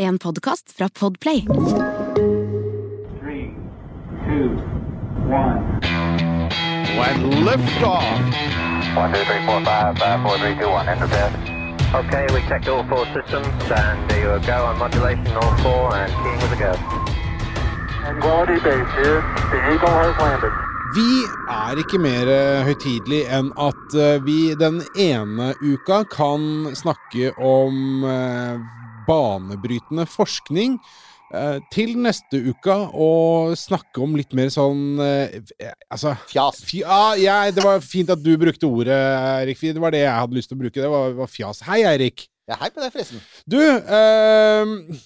En podkast fra Podplay. Three, two, one. When liftoff. One, two, three, four, five, five, four, three, two, one. Enter bed. Okay, we checked all four systems, and there you go on modulation, all four, and keying with a go. Quality base here. The Eagle has landed. Vi er ikke mer eh, høytidelig enn at eh, vi den ene uka kan snakke om eh, banebrytende forskning. eh, Til neste uka og snakke om litt mer sånn eh, Altså Fjas. fj- Ja, det var fint at du brukte ordet, Eirik. Det var det jeg hadde lyst til å bruke. Det var, var fjas. Hei, Eirik. Ja, hei på deg, forresten. Du, eh,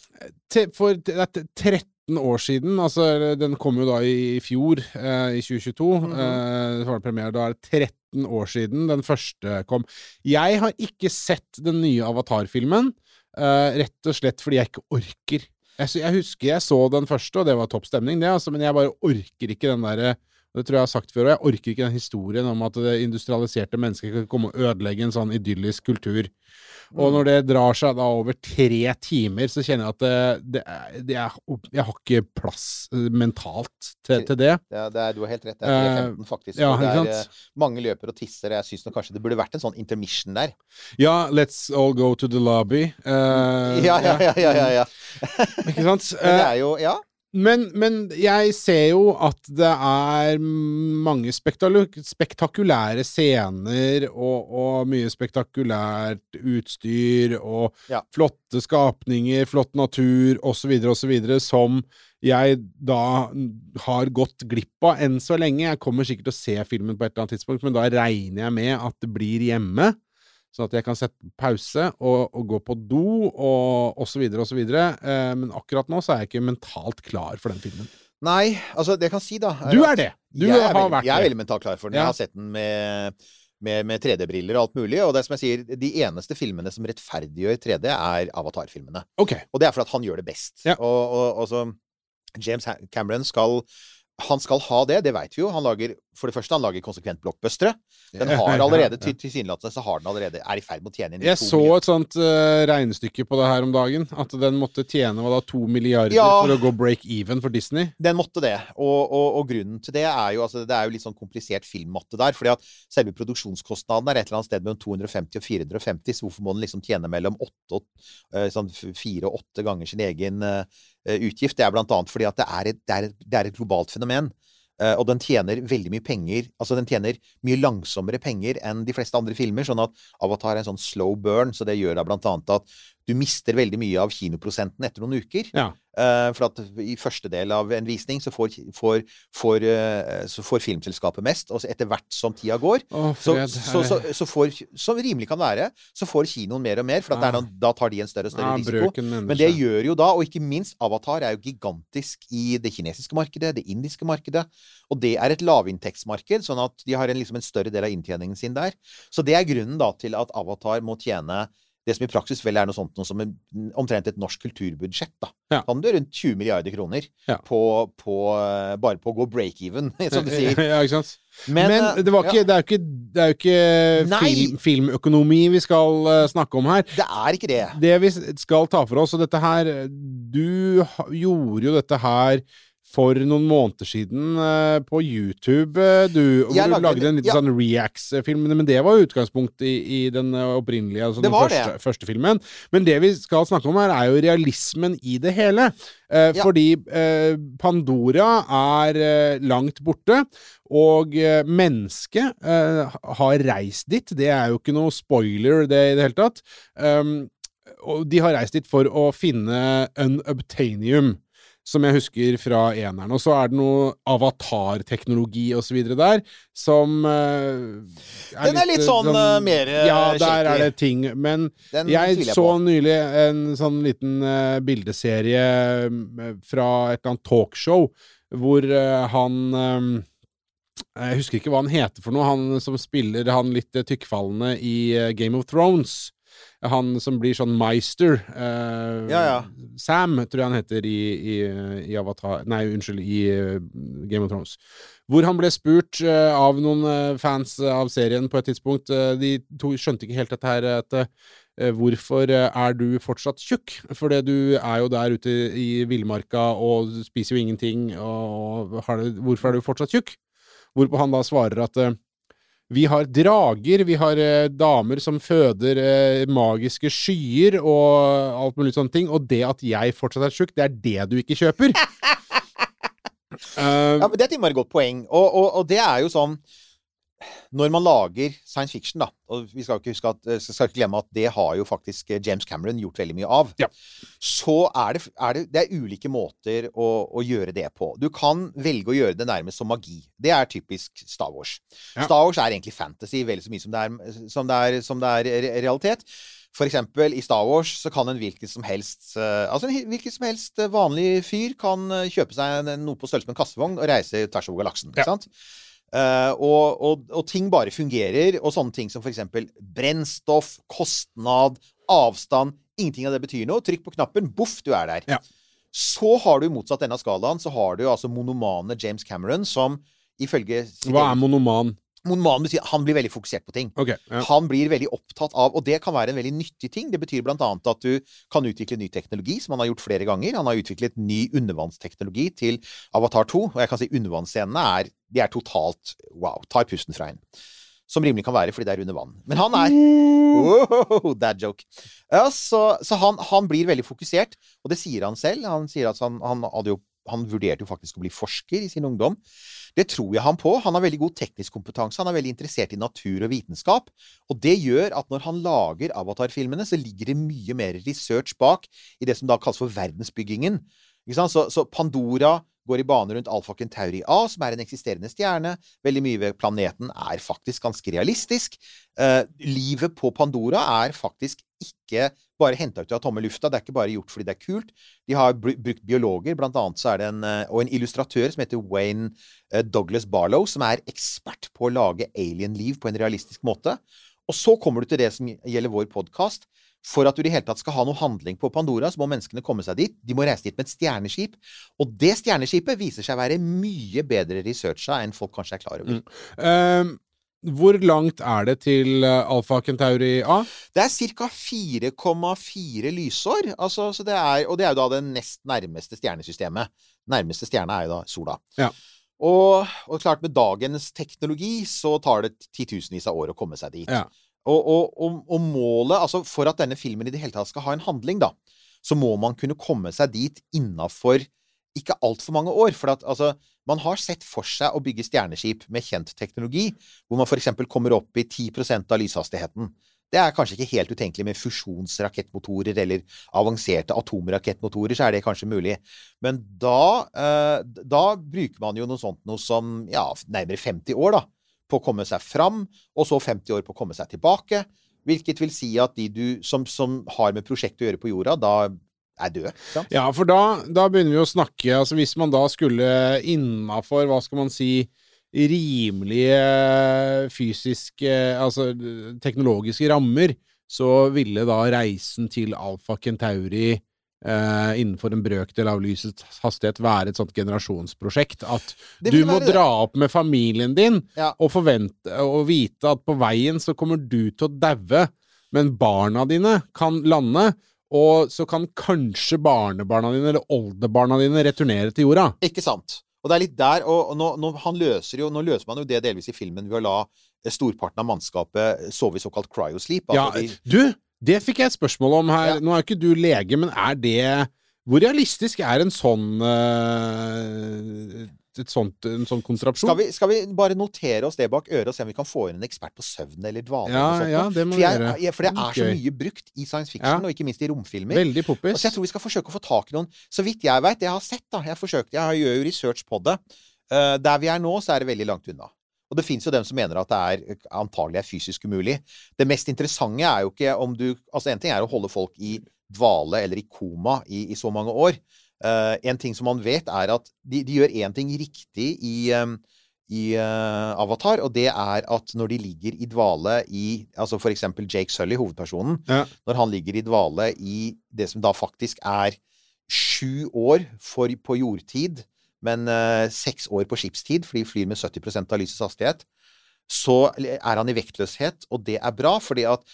te, for det er t- 13 år siden, altså den kom jo da i fjor, eh, i 2022, eh, var det premiere, da er det 13 år siden den første kom. Jeg har ikke sett den nye Avatar-filmen, eh, rett og slett fordi jeg ikke orker. Jeg, jeg husker jeg så den første, og det var topp stemning, det, altså, men jeg bare orker ikke den derre det tror jeg jeg har sagt før, og jeg orker ikke den historien om at det industrialiserte mennesket kan komme og ødelegge en sånn idyllisk kultur. Og når det drar seg da over tre timer, så kjenner jeg at det, det, er, det er, Jeg har ikke plass eh, mentalt til, til det. Er, det er, du har helt rett. Det er 3.15, faktisk. ja, det er, eh, mange løper og tisser. Jeg syns kanskje det burde vært en sånn intermission der. Ja, let's all go to the lobby. Uh, Ja, ja, ja. ja, ja, ja. Ikke sant? Men det Eh, er jo Ja. Men, men jeg ser jo at det er mange spektakulære scener og, og mye spektakulært utstyr og Ja. flotte skapninger, flott natur osv. osv. som jeg da har gått glipp av enn så lenge. Jeg kommer sikkert til å se filmen på et eller annet tidspunkt, men da regner jeg med at det blir hjemme. Sånn at jeg kan sette pause og, og gå på do og osv. osv. Eh, men akkurat nå så er jeg ikke mentalt klar for den filmen. Nei, altså, det jeg kan si, da Du er det! Du jeg er har vært Jeg er veldig mentalt klar for den. Ja. Jeg har sett den med, med, med 3D-briller og alt mulig. Og det er som jeg sier, de eneste filmene som rettferdiggjør 3D, er Avatar-filmene. Ok. Og det er fordi at han gjør det best. Ja. Og, og, og så James Cameron skal han skal ha det, det veit vi jo. Han lager, for det første, han lager konsekvent blockbustere. Den har allerede, til- tilsynelatende, så har den allerede er i ferd med å tjene inn Jeg to så milliarder. et sånt uh, regnestykke på det her om dagen. At den måtte tjene hva da, to milliarder Ja. for å gå break even for Disney. Den måtte det. Og, og, og grunnen til det er jo altså, Det er jo litt sånn komplisert filmmatte der. fordi at selve produksjonskostnaden er et eller annet sted mellom 250 og 450, så hvorfor må den liksom tjene mellom eh, sånn fire og åtte ganger sin egen eh, utgift? Det er blant annet fordi at det er et, det er et, det er et globalt fenomen. Eh, og den tjener veldig mye penger Altså den tjener mye langsommere penger enn de fleste andre filmer. Sånn at Avatar er en sånn slow burn, så det gjør da blant annet at du mister veldig mye av kinoprosenten etter noen uker. Ja. Eh, for at i første del av en visning så får, får, får, eh, så får filmselskapet mest, og etter hvert som tida går, Å, så, fred. så, så, så får, som rimelig kan være, så får kinoen mer og mer, for er Ah. noen, da tar de en større og større ja, risiko. Men det gjør jo da, og ikke minst Avatar er jo gigantisk i det kinesiske markedet, det indiske markedet, og det er et lavinntektsmarked, sånn at de har en, liksom en større del av inntjeningen sin der. Så det er grunnen da til at Avatar må tjene det som i praksis vel er noe sånt noe som en, omtrent et norsk kulturbudsjett. da. Ja. Kan er rundt 20 milliarder kroner Ja. på, på, eh, bare på å gå break-even, som du sier. Ja, ikke sant? Men, Men, eh, det, var ikke, ja, det er jo ikke, det er jo ikke film, filmøkonomi vi skal eh, snakke om her. det er ikke det. Det vi skal ta for oss, og dette her Du gjorde jo dette her for noen måneder siden eh, på YouTube, eh, du. Hvor lagde, du lagde en- litt liten ja. sånn Reacts-film. Men det var jo utgangspunktet i, i den eh, opprinnelige, altså den første, første filmen. Men det vi skal snakke om her, er jo realismen i det hele. Eh, Ja. Fordi eh, Pandora er eh, langt borte. Og mennesket har reist dit. Det er jo ikke noe spoiler det i det hele tatt. Um, og de har reist dit for å finne unobtainium, som jeg husker fra eneren. Og så er det noe avatarteknologi videre der, som eh, Den er litt sånn, sånn mer, eh, Ja, der shaky. er det ting. Men Den jeg jeg så nylig en sånn liten uh, bildeserie eh, fra et eller annet talkshow, hvor uh, han eh, Jeg husker ikke hva han heter for noe, han som spiller han litt eh, tykkfallende i eh, Game of Thrones. Han som blir sånn Meister. eh, Ja, ja. Sam, tror jeg han heter i, i, i Avatar Nei, unnskyld, i eh, Game of Thrones. Hvor han ble spurt eh, av noen eh, fans av serien på et tidspunkt. eh, de to skjønte ikke helt dette her at eh, hvorfor er du fortsatt tjukk? For du er jo der ute i villmarka og spiser jo ingenting, og har det, hvorfor er du fortsatt tjukk? Hvorpå han da svarer at vi har drager, vi har eh, damer som føder eh, magiske skyer og alt mulig sånne ting, og det at jeg fortsatt er tjukk, det er det du ikke kjøper. uh, Ja, men Det er et innmari godt poeng. Og, og, og det er jo sånn Når man lager science fiction, da Og vi skal ikke huske at, eh, skal ikke glemme at det har jo faktisk eh, James Cameron gjort veldig mye av. Ja. Så er det, er det, det er ulike måter å, å gjøre det på. Du kan velge å gjøre det nærmest som magi. Det er typisk Star Wars. Ja. Star Wars er egentlig fantasy veldig så mye som det er, som det er, som det er realitet. For eksempel i Star Wars så kan en hvilken som helst eh, Altså en hvilken som helst vanlig fyr kan kjøpe seg noe på størrelse med en kassevogn og reise tvers over galaksen. Ikke sant? Eh, og, og, og ting bare fungerer, og sånne ting som eksempel brennstoff, kostnad, avstand Ingenting av det betyr noe. Trykk på knappen, boff, du er der. Ja. Så har du motsatt denne skalaen, så har du altså monomane James Cameron, som ifølge hva er monoman? Monoman betyr han blir veldig fokusert på ting. Okay, Ja. Han blir veldig opptatt av, og det kan være en veldig nyttig ting. Det betyr bl.a. at du kan utvikle ny teknologi, som han har gjort flere ganger. Han har utviklet ny undervannsteknologi til Avatar 2, og jeg kan si undervannsscenene er, de er totalt wow. Tar pusten fra en. Som rimelig kan være fordi det er under vann. Men han er Wow, Dad joke. Ja, så så han, han blir veldig fokusert, og det sier han selv. Han sier at han, han, jo, han vurderte jo faktisk å bli forsker i sin ungdom. Det tror jeg han på. Han har veldig god teknisk kompetanse. Han er veldig interessert i natur og vitenskap. Og det gjør at når han lager Avatar-filmene, så ligger det mye mer research bak i det som da kalles for verdensbyggingen. Så, så Pandora går i bane rundt Alfa Centauri A, som er en eksisterende stjerne. Veldig mye ved planeten er faktisk ganske realistisk. Eh, livet på Pandora er faktisk ikke bare henta ut av tomme lufta. Det er ikke bare gjort fordi det er kult. De har brukt biologer, blant annet så er det en, eh, og en illustratør som heter Wayne eh, Douglas Barlow, som er ekspert på å lage alien-liv på en realistisk måte. Og så kommer du til det som gjelder vår podkast. For at du i det hele tatt skal ha noe handling på Pandora, så må menneskene komme seg dit. De må reise dit med et stjerneskip. Og det stjerneskipet viser seg å være mye bedre researcha enn folk kanskje er klar over. Ehm, hvor langt er det til eh, Alfa Centauri A? Det er ca. 4,4 lysår. Altså, så det er, og det er jo da det nest nærmeste stjernesystemet. Nærmeste stjerne er jo da sola. Ja. Og, og klart, med dagens teknologi så tar det titusenvis av år å komme seg dit. Ja. Og, og, og, målet Altså, for at denne filmen i det hele tatt skal ha en handling, da, så må man kunne komme seg dit innafor ikke altfor mange år. For at altså man har sett for seg å bygge stjerneskip med kjent teknologi, hvor man f.eks. kommer opp i 10% av lyshastigheten. Det er kanskje ikke helt utenkelig med fusjonsrakettmotorer eller avanserte atomrakettmotorer, så er det kanskje mulig. Men da, eh, da bruker man jo noe sånt noe som ja, nærmere 50 år, da, på å komme seg fram, og så 50 år på å komme seg tilbake. Hvilket vil si at de du som, som har med prosjektet å gjøre på jorda, da er døde. sant? Ja, for da, da begynner vi å snakke Altså hvis man da skulle innafor, hva skal man si, rimelige fysiske Altså teknologiske rammer, så ville da reisen til Alfa Centauri eh, innenfor en brøkdel av lysets hastighet være et sånt generasjonsprosjekt. At du må det. dra opp med familien din Ja. og forvente og vite at på veien så kommer du til å daue, men barna dine kan lande. Og så kan kanskje barnebarna dine eller oldebarna dine returnere til jorda. Ikke sant? Og det er litt der, og nå, nå, han løser jo, nå løser man jo det delvis i filmen ved å la storparten av mannskapet sove i såkalt cryosleep. Ja, Altså de, du, det fikk jeg et spørsmål om her. Ja. Nå er jo ikke du lege, men er det Hvor realistisk er en sånn uh, et sånt, en sånn kontrapsjon? skal, vi, skal vi bare notere oss det bak øret og se om vi kan få inn en ekspert på søvn eller dvale? Ja, eller ja, det må for, jeg, for det er så mye brukt i science fiction, Ja. og ikke minst i romfilmer. Veldig poppis. Så jeg tror vi skal forsøke å få tak i noen Så vidt jeg veit, jeg har sett, da Jeg forsøkte, jeg gjør jo research på det. Uh, der vi er nå, så er det veldig langt unna. Og det fins jo dem som mener at det er antagelig er fysisk umulig. Det mest interessante er jo ikke om du Altså, en ting er å holde folk i dvale eller i koma i, i så mange år. Uh, en ting som man vet, er at de, de gjør én ting riktig i, um, i uh, Avatar, og det er at når de ligger i dvale i Altså for eksempel Jake Sully, hovedpersonen. Ja. Når han ligger i dvale i det som da faktisk er sju år for, på jordtid, men eh, seks år på skipstid, fordi de flyr med 70% av lysets hastighet, så er han i vektløshet, og det er bra, fordi at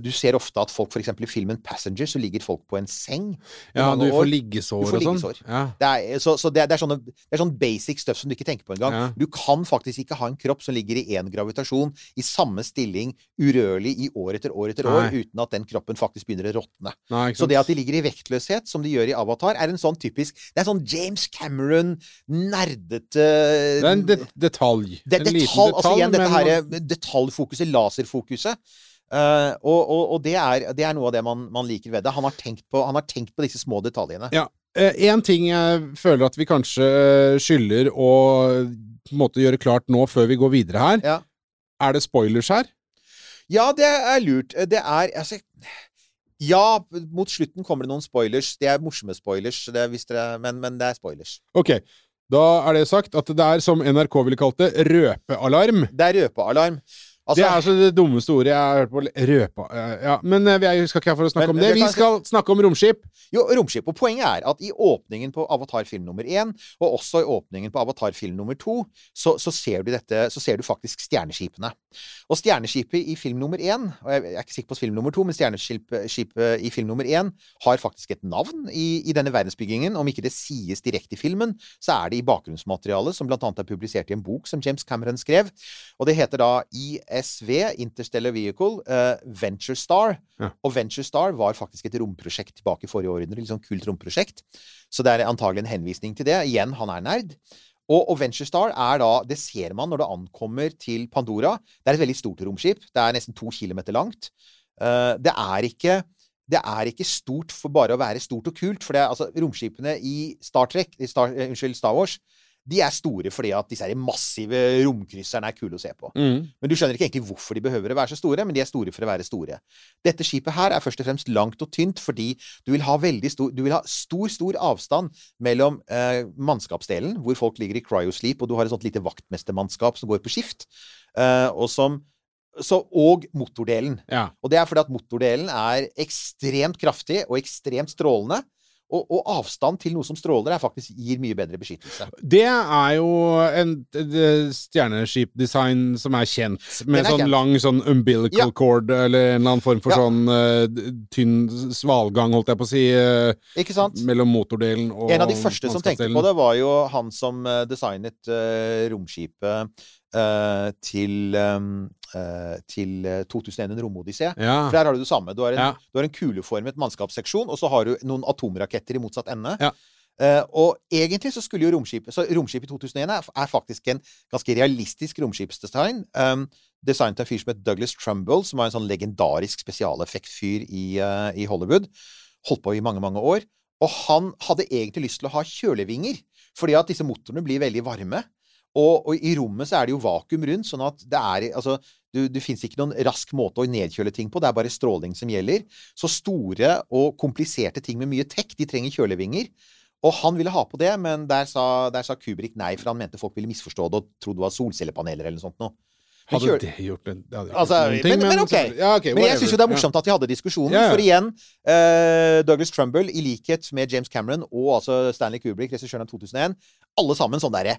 du ser ofte at folk, f.eks. i filmen 'Passenger', så ligger folk på en seng. Ja, du får liggesår Du får og sånn. liggesår. Ja. Det er, så så det, er- det, er sånne, det er sånne, basic stuff som du ikke tenker på engang. Ja. Du kan faktisk ikke ha en kropp som ligger i én gravitasjon, i samme stilling, urørlig i år etter år etter år, Nei. uten at den kroppen faktisk begynner å råtne. Så det at de ligger i vektløshet, som de gjør i Avatar, er en sånn typisk Det er sånn James Cameron, nerdete Det er en det detalj. det En liten detalj, altså igjen dette her detaljfokuset, laserfokuset. Eh, og og, og det, er, det er noe av det man, man liker ved det. Han har tenkt på, han har tenkt på disse små detaljene. Ja. Én ting jeg føler at vi kanskje eh, skylder å på en måte gjøre klart nå før vi går videre her. Ja. Er det spoilers her? Ja, det er lurt. Det er altså Ja, mot slutten kommer det noen spoilers. Det er morsomme spoilers, det, dere, men, men det er spoilers. Ok, da er det sagt at det er, som NRK ville kalt det, røpealarm. Det er røpealarm. Altså, det er altså det dummeste ordet jeg har hørt på. Røpa... eh, Ja, men eh, vi skal ikke her for å snakke Men- om det. vi skal snakke om romskip. Jo, romskip. Og poenget er at i åpningen på Avatar film nummer én, og også i åpningen på Avatar film nummer to, så, så, ser du dette, så ser du faktisk stjerneskipene. Og stjerneskipet i film nummer én, og jeg er ikke sikker på film nummer to, men stjerneskipet i film nummer én har faktisk et navn i, i denne verdensbyggingen. Om ikke det sies direkte i filmen, så er det i bakgrunnsmaterialet, som annet er publisert i en bok som James Cameron skrev. Og det heter da ISV, Interstellar Vehicle, uh, Venture Star. Ja. Og Venture Star var faktisk et romprosjekt tilbake i forrige århundre. Litt sånn kult romprosjekt. Så det er antagelig en henvisning til det. Igjen, han er nerd. Og, og Venture Star er da Det ser man når det ankommer til Pandora. Det er et veldig stort romskip. Det er nesten to kilometer langt. Uh, det er ikke det er ikke stort for bare å være stort og kult. For det, er- altså, romskipene i Star Trek, i Star, eh, unnskyld, Star Wars, de er store fordi at disse massive romkrysserne er kule å se på. Men du skjønner ikke egentlig hvorfor de behøver å være så store, men de er store for å være store. Dette skipet her er først og fremst langt og tynt fordi du vil ha stor Du vil ha stor, stor avstand mellom eh, mannskapsdelen, hvor folk ligger i cryosleep, og du har et sånt lite vaktmestermannskap som går på skift, eh, og som så, og motordelen. Ja. Og det er fordi at motordelen er ekstremt kraftig og ekstremt strålende. Og, og avstand til noe som stråler, er faktisk gir mye bedre beskyttelse. Det er jo en et stjerneskipdesign som er kjent, med er sånn kjent. lang sånn umbilical Ja. cord, eller en eller annen form for Ja. sånn uh, tynn svalgang, holdt jeg på å si, uh, Ikke sant? mellom motordelen og En av de første som tenkte på det, var jo han som eh, designet uh, romskipet eh, til, eh, til eh, 2001 en romodyssé. Ja. For der har du det samme. Du har en, Ja. du har en kuleformet mannskapsseksjon, og så har du noen atomraketter i motsatt ende. Ja. Uh, og egentlig så skulle jo romskipet Så romskipet i 2001 er, er faktisk en ganske realistisk romskipsdesign. Um, designet av en fyr som het Douglas Trumbull, som var en sånn legendarisk spesialeffektfyr i, uh, i Hollywood. Holdt på i mange, mange år. Og han hadde egentlig lyst til å ha kjølevinger, fordi at disse motorene blir veldig varme. Og, og i rommet så er det jo vakuum rundt, sånn at det er altså du, Det fins ikke noen rask måte å nedkjøle ting på, det er bare stråling som gjelder. Så store og kompliserte ting med mye tech, de trenger kjølevinger. Og han ville ha på det, men der sa, der sa Kubrick nei, for han mente folk ville misforstå det og trodde det var solcellepaneler eller noe sånt noe. Hadde det gjort en, det hadde gjort Altså, noen ting, men- men ok. Ja, okay, Men jeg syns jo det er morsomt at de hadde diskusjonen. Ja. For igjen, eh, Douglas Trumbull, i likhet med James Cameron og altså Stanley Kubrick, regissøren av 2001, alle sammen sånn derre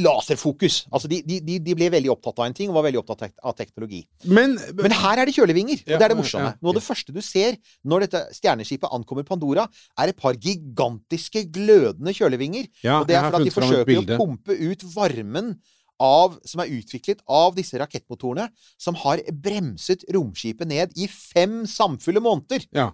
laserfokus. Altså, de, de, de ble veldig opptatt av en ting, og var veldig opptatt av teknologi. Men, Men her er det kjølevinger, og det er det morsomme. Noe av det første du ser når dette stjerneskipet ankommer Pandora, er et par gigantiske, glødende kjølevinger. ja, og det er for at de forsøker å pumpe ut varmen av, som er utviklet av disse rakettmotorene, som har bremset romskipet ned i fem samfulle måneder. Ja.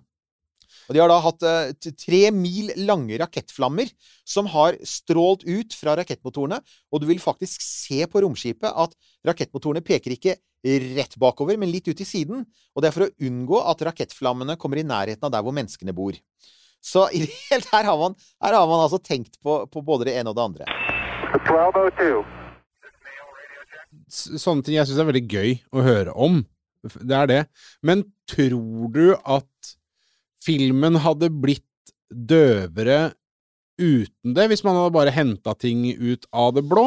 Og de har da hatt uh, tre mil lange rakettflammer som har strålt ut fra rakettmotorene, og du vil faktisk se på romskipet at rakettmotorene peker ikke rett bakover, men litt ut i siden, og det er for å unngå at rakettflammene kommer i nærheten av der hvor menneskene bor. Så i det hele, her har man, her har man altså tenkt på, på både det ene og det andre. 1202. Sånne ting jeg syns er veldig gøy å høre om. Det er det. Men tror du at filmen hadde blitt døvere uten det, hvis man hadde bare henta ting ut av det blå?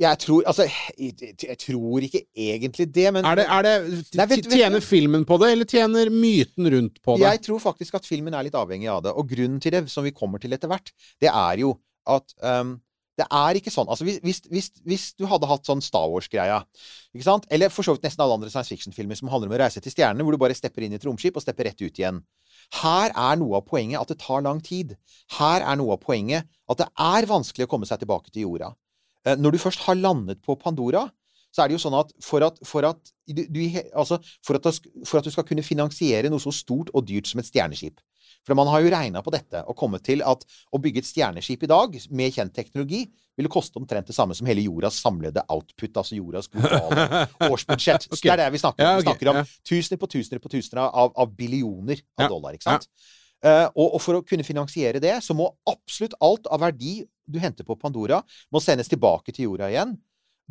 Jeg tror Altså, jeg, jeg tror ikke egentlig det, men Er det, er det Nei, vet- vet- Tjener filmen på det, eller tjener myten rundt på det? Jeg tror faktisk at filmen er litt avhengig av det. Og grunnen til det, som vi kommer til etter hvert, det er jo at um, Det er ikke sånn. Altså, hvis, hvis, hvis, du hadde hatt sånn Star Wars-greia, ikke sant? eller for så vidt nesten alle andre science fiction-filmer som handler om å reise til stjernene, hvor du bare stepper inn i et romskip og stepper rett ut igjen. Her er noe av poenget at det tar lang tid. Her er noe av poenget at det er vanskelig å komme seg tilbake til jorda. Eh, Når du først har landet på Pandora, så er det jo sånn at for at, for at, du, du, altså, for at, for at du skal kunne finansiere noe så stort og dyrt som et stjerneskip For man har jo regna på dette og kommet til at å bygge et stjerneskip i dag med kjent teknologi ville koste omtrent det samme som hele jordas samlede output, altså jordas globale årsbudsjett. okay. Det er det vi snakker om. Ja, Vi snakker om ja. tusener på tusener på tusener av, av billioner av Ja, dollar, ikke sant? Uh, og, og for å kunne finansiere det, så må absolutt alt av verdi du henter på Pandora, må sendes tilbake til jorda igjen.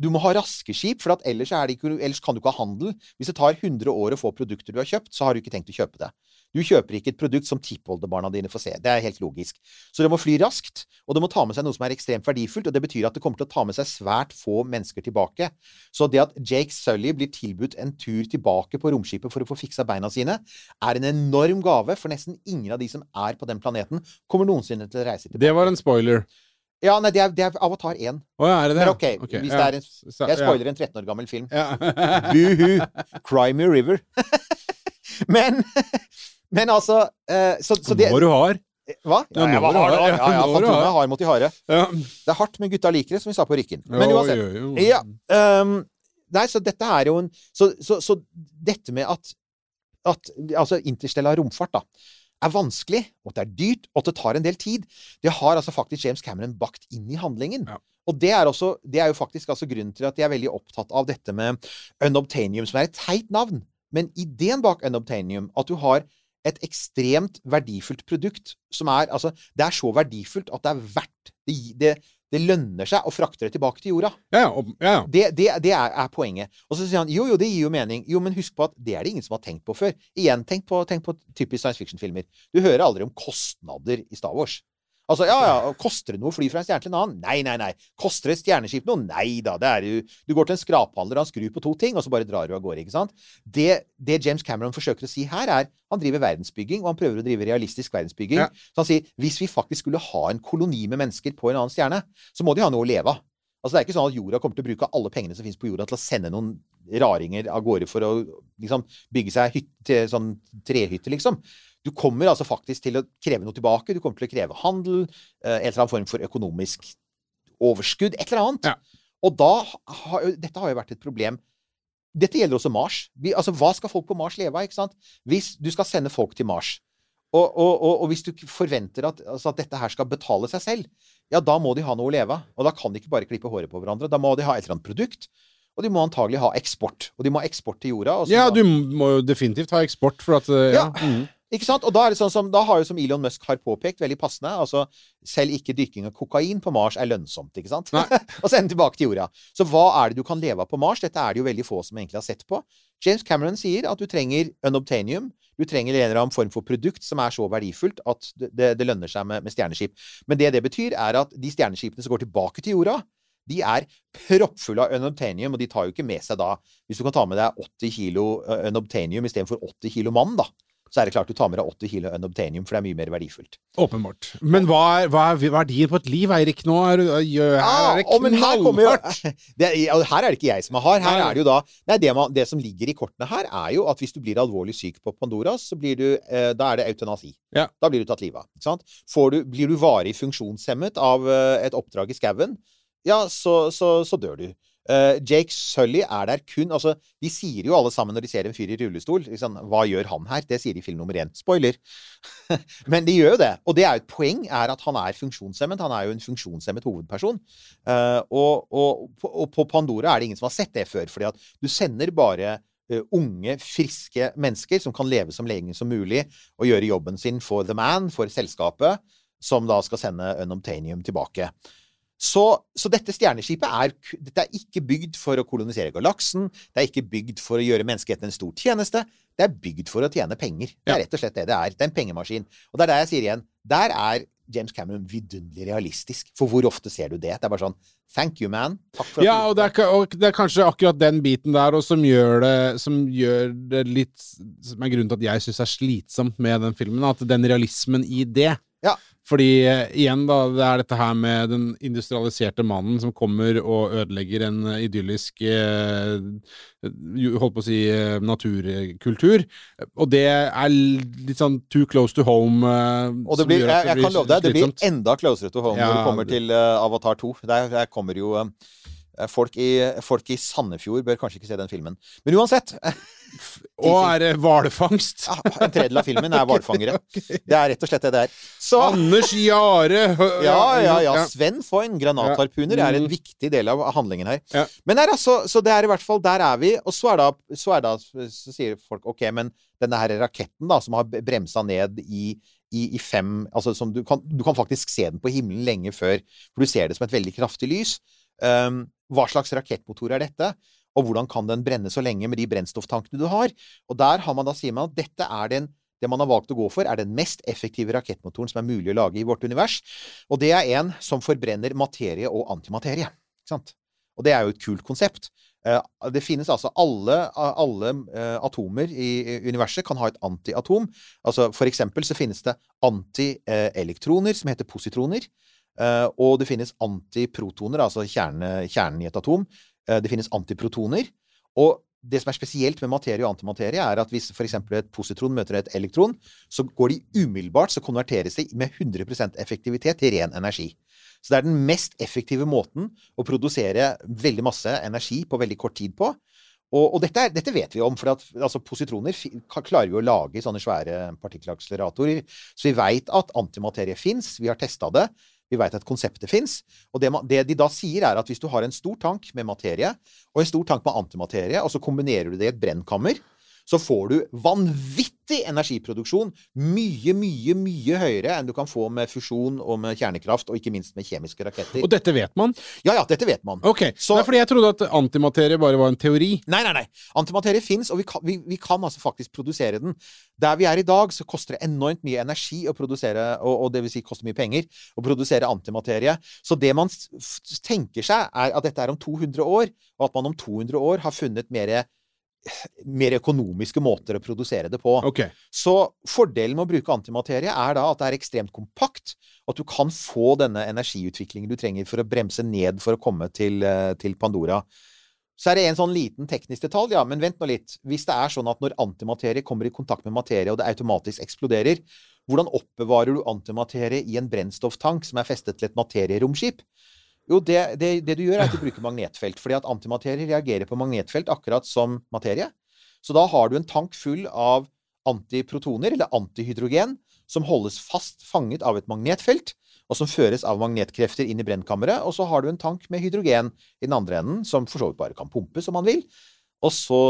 Du må ha raske skip, for ellers, er ikke, ellers kan du ikke ha handel. Hvis det tar 100 år å få produkter du har kjøpt, så har du ikke tenkt å kjøpe det. Du kjøper ikke et produkt som tippoldebarna dine får se. Det er helt logisk. Så det må fly raskt, og det må ta med seg noe som er ekstremt verdifullt, og det betyr at det kommer til å ta med seg svært få mennesker tilbake. Så det at Jake Sully blir tilbudt en tur tilbake på romskipet for å få fiksa beina sine, er en enorm gave, for nesten ingen av de som er på den planeten, kommer noensinne til å reise tilbake. Det var en spoiler. Ja, nei, det er, det er Avatar 1. Oh, ja, er det det? Men ok, hvis det er en- Jeg spoiler en 13 år gammel film. Ja. Buhu! Cry me river. men, men altså eh, så, så det Når du har. Hva? Ja, Ja, nå var har hard. Ja, ja, ja, Fantomet er hard mot de harde. Ja. Det er hardt, men gutta liker det, som vi sa på Rykken. Men uansett. Ja. um, nei, så dette er jo en Så, så, så dette med at, at Altså, interstellar romfart, da, er vanskelig, og at det er dyrt, og at det tar en del tid, det har altså faktisk James Cameron bakt inn i handlingen. Ja. Og det er, også, det er jo faktisk altså grunnen til at jeg er veldig opptatt av dette med Unobtainium, som er et teit navn. Men ideen bak Unobtainium, at du har et ekstremt verdifullt produkt som er Altså, det er så verdifullt at det er verdt Det, det, det lønner seg å frakte det tilbake til jorda. Ja, ja, og- ja, ja. Det, det, det er, er poenget. Og så sier han jo, jo, det gir jo mening. Jo, men husk på at det er det ingen som har tenkt på før. Igjen, tenk på, tenk på typisk science fiction-filmer. Du hører aldri om kostnader i Star Wars. Altså, ja, ja, koster det noe å fly fra en stjerne til en annen? Nei, nei, nei. Koster et stjerneskip noe? Nei da, det er jo Du går til en skraphandler, han skrur på to ting, og så bare drar du av gårde, ikke sant? Det, det James Cameron forsøker å si her, er han driver verdensbygging, og han prøver å drive realistisk verdensbygging. Ja. Så han sier hvis vi faktisk skulle ha en koloni med mennesker på en annen stjerne, så må de ha noe å leve av. Altså Det er ikke sånn at jorda kommer til å bruke alle pengene som finnes på jorda, til å sende noen raringer av gårde for å liksom, bygge seg hytte, sånn trehytte, liksom. Du kommer altså faktisk til å kreve noe tilbake. Du kommer til å kreve handel, eh, en eller annen form for økonomisk overskudd, et eller annet. Ja. Og da har, Dette har jo vært et problem. Dette gjelder også Mars. Vi, altså, hva skal folk på Mars leve av? ikke sant? Hvis du skal sende folk til Mars, og, og, og, og hvis du forventer at, altså, at dette her skal betale seg selv, ja, da må de ha noe å leve av. Og da kan de ikke bare klippe håret på hverandre. Da må de ha et eller annet produkt. Og de må antagelig ha eksport. Og de må ha eksport til jorda. ja, du må jo definitivt ha eksport, for at eh, Ja. Ja. mhm. Ikke sant? Og da er det sånn som, da har jo som Elon Musk har påpekt, veldig passende altså Selv ikke dykking av kokain på Mars er lønnsomt, ikke sant? Og sende tilbake til jorda. Så hva er det du kan leve av på Mars? Dette er det jo veldig få som egentlig har sett på. James Cameron sier at du trenger unobtainium. Du trenger en eller annen form for produkt som er så verdifullt at det, det, det lønner seg med, med stjerneskip. Men det det betyr, er at de stjerneskipene som går tilbake til jorda, de er proppfulle av unobtainium, og de tar jo ikke med seg da Hvis du kan ta med deg 80 kilo unobtainium istedenfor 80 kilo mann, da, så er det klart du tar med deg 80 kilo unobtainium, for det er mye mer verdifullt. Åpenbart. Men hva er, hva er verdien på et liv, Eirik? Nå er, er, her er det knallhardt! her er, Her er det ikke jeg som er hard. Her er det jo da Nei, det, man, det som ligger i kortene her, er jo at hvis du blir alvorlig syk på Pandora, så blir du eh, Da er det eutanasi. Ja. Da blir du tatt livet av. Ikke sant? Får du, blir du varig funksjonshemmet av eh, et oppdrag i skauen, ja, så, så, så dør du. Eh, Jake Sully er der kun altså, De sier jo alle sammen når de ser en fyr i rullestol liksom, Hva gjør han her? Det sier de i film nummer én. Spoiler. Men de gjør jo det. Og det er jo et poeng er at han er funksjonshemmet. Han er jo en funksjonshemmet hovedperson. Uh, og, og, og på Pandora er det ingen som har sett det før. fordi at du sender bare uh, unge, friske mennesker som kan leve som lenge som mulig og gjøre jobben sin for the man, for selskapet, som da skal sende Unobtainium tilbake. Så, så dette stjerneskipet er, dette er ikke bygd for å kolonisere galaksen. Det er ikke bygd for å gjøre menneskeheten en stor tjeneste. Det er bygd for å tjene penger. Det er rett og slett det det er. Det er en pengemaskin. Og det er der jeg sier igjen. Der er James Cameron vidunderlig realistisk. For hvor ofte ser du det? Det er bare sånn Thank you, man. Takk for at Ja, og det, er, og det er kanskje akkurat den biten der som gjør det, som gjør det litt Som er grunnen til at jeg syns er slitsomt med den filmen. At den realismen i det Ja. Fordi eh, igjen, da, det er dette her med den industrialiserte mannen som kommer og ødelegger en eh, idyllisk eh, Holdt på å si eh, naturkultur. Og det er litt sånn too close to home. eh, Og det blir, at jeg, jeg kan love deg, det blir enda closer to home Ja, når du kommer til eh, Avatar 2. Der, der kommer jo eh, folk, i, folk i Sandefjord bør kanskje ikke se den filmen. Men uansett. Og er det hvalfangst? ja, En tredjedel av filmen er hvalfangere. Det er rett og slett det det er. Så Anders Jare! Ja, ja, ja. Sven Foyn, granatharpuner, er en Mm. viktig del av handlingen her. Men der, altså, så det er i hvert fall Der er vi. Og så er da, så, er da, så sier folk OK, men denne her raketten da, som har bremsa ned i, i, i fem Altså som du kan, du kan faktisk se den på himmelen lenge før, for du ser det som et veldig kraftig lys. Um, hva slags rakettmotor er dette? Og hvordan kan den brenne så lenge med de brennstofftankene du har? Og der har man da, sier man at dette er den det man har valgt å gå for, er den mest effektive rakettmotoren som er mulig å lage i vårt univers. Og det er en som forbrenner materie og antimaterie. Og det er jo et kult konsept. Eh, Det finnes altså alle, alle eh, atomer i universet kan ha et antiatom. Altså for eksempel så finnes det antielektroner som heter positroner. Eh, Og det finnes antiprotoner, altså kjerne, kjernen i et atom. Eh, Det finnes antiprotoner. Og det som er spesielt med materie og antimaterie, er at hvis f.eks. et positron møter et elektron, så går de umiddelbart, så konverteres de med 100% effektivitet til ren energi. Så det er den mest effektive måten å produsere veldig masse energi på veldig kort tid på. Og, og dette, er, dette vet vi om, for at, altså, positroner klarer vi å lage sånne svære partikkelakseleratorer. Så vi veit at antimaterie fins, vi har testa det. Vi veit at konseptet fins. Og det, det de da sier, er at hvis du har en stor tank med materie og en stor tank med antimaterie, og så kombinerer du det i et brennkammer, så får du vanvittig energiproduksjon. Mye, mye, mye høyere enn du kan få med fusjon og med kjernekraft, og ikke minst med kjemiske raketter. Og dette vet man? Ja, ja, dette vet man. Ok, Så- Nei, fordi jeg trodde at antimaterie bare var en teori. Nei, nei, nei. Antimaterie fins, og vi kan, vi, vi kan altså faktisk produsere den. Der vi er i dag, så koster det enormt mye energi å produsere, og, og det vil si koster mye penger, å produsere antimaterie. Så det man tenker seg, er at dette er om 200 år, og at man om 200 år har funnet mer, mer økonomiske måter å produsere det på. Okay. Så fordelen med å bruke antimaterie er da at det er ekstremt kompakt, og at du kan få denne energiutviklingen du trenger for å bremse ned for å komme til, eh, til Pandora. Så er det en sånn liten teknisk detalj, ja, men vent nå litt. Hvis det er sånn at når antimaterie kommer i kontakt med materie, og det automatisk eksploderer, hvordan oppbevarer du antimaterie i en brennstofftank som er festet til et materieromskip? Jo, det, det, det du gjør, er at du bruker magnetfelt. Fordi at antimaterie reagerer på magnetfelt akkurat som materie. Så da har du en tank full av antiprotoner, eller antihydrogen, som holdes fast fanget av et magnetfelt, og som føres av magnetkrefter inn i brennkammeret. Og så har du en tank med hydrogen i den andre enden, som for så vidt bare kan pumpe som man vil. Og så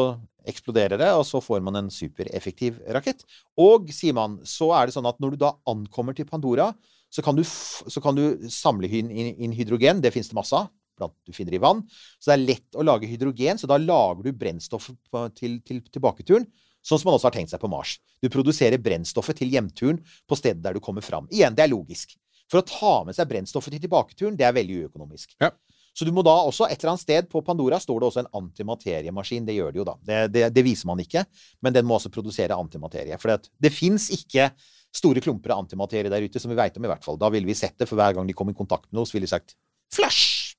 eksploderer det, og så får man en supereffektiv rakett. Og, sier man, så er det sånn at når du da ankommer til Pandora, så kan du, så kan du samle inn, inn, hydrogen. Det finnes det masse av. Blant du finner i vann. Så det er lett å lage hydrogen, så da lager du brennstoffet til, til tilbaketuren. Sånn som man også har tenkt seg på Mars. Du produserer brennstoffet til hjemturen på stedet der du kommer fram. Igjen, det er logisk. For å ta med seg brennstoffet til tilbaketuren, det er veldig uøkonomisk. Ja. Så du må da også, et eller annet sted på Pandora står det også en antimateriemaskin. Det gjør det jo da. Det, det, det viser man ikke, men den må også produsere antimaterie. For det, det fins ikke store klumper av antimaterie der ute som vi veit om, i hvert fall. Da ville vi sett det, for hver gang de kom i kontakt med noe, så ville de sagt flash!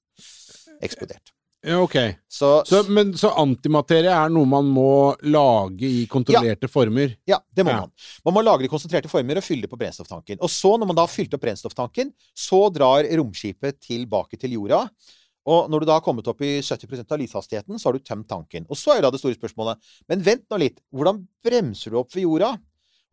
Eksplodert. Ja, ok. Så, Så, men, så antimaterie er noe man må lage i kontrollerte former? Ja, det må Ja. man. Man må lage det i konsentrerte former og fylle det på brennstofftanken. Og så, når man da har fylt opp brennstofftanken, så drar romskipet tilbake til jorda. Og når du da har kommet opp i 70% av lyshastigheten, så har du tømt tanken. Og så er jo da det store spørsmålet Men vent nå litt. Hvordan bremser du opp ved jorda?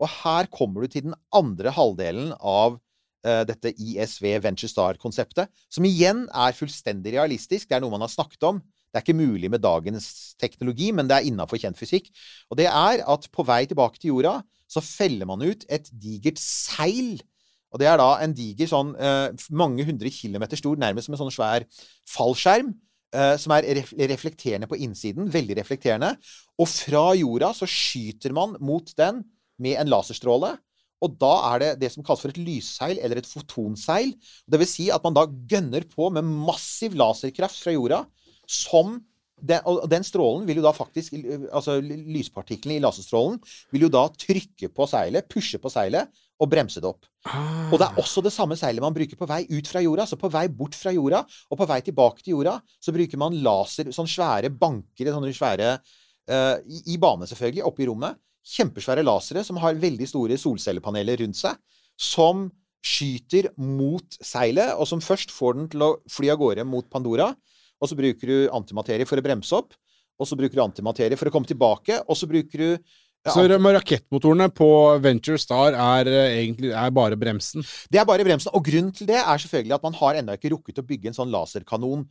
Og her kommer du til den andre halvdelen av uh, dette ISV Venture Star-konseptet, som igjen er fullstendig realistisk. Det er noe man har snakket om. Det er ikke mulig med dagens teknologi, men det er innafor kjent fysikk. Og det er at på vei tilbake til jorda, så feller man ut et digert seil. Og det er da en diger sånn uh, mange hundre kilometer stor, nærmest som en sånn svær fallskjerm. eh, som er reflekterende på innsiden. Veldig reflekterende. Og fra jorda så skyter man mot den med en laserstråle. Og da er det det som kalles for et lysseil, eller et fotonseil. Det vil si at man da gønner på med massiv laserkraft fra jorda, som den, og den strålen vil jo da faktisk Altså lyspartiklene i laserstrålen vil jo da trykke på seilet, pushe på seilet, og bremse det opp. Ah. Og det er også det samme seilet man bruker på vei ut fra jorda. Så på vei bort fra jorda og på vei tilbake til jorda, så bruker man laser, sånne svære banker, sånne svære uh, i, I bane, selvfølgelig, oppe i rommet. Kjempesvære lasere som har veldig store solcellepaneler rundt seg, som skyter mot seilet, og som først får den til å fly av gårde mot Pandora. Og så bruker du antimaterie for å bremse opp. Og så bruker du antimaterie for å komme tilbake. Og så bruker du ja, Så rakettmotorene på Venture Star er eh, egentlig er bare bremsen. Det er bare bremsen. Og grunnen til det er selvfølgelig at man har ennå ikke rukket å bygge en sånn laserkanon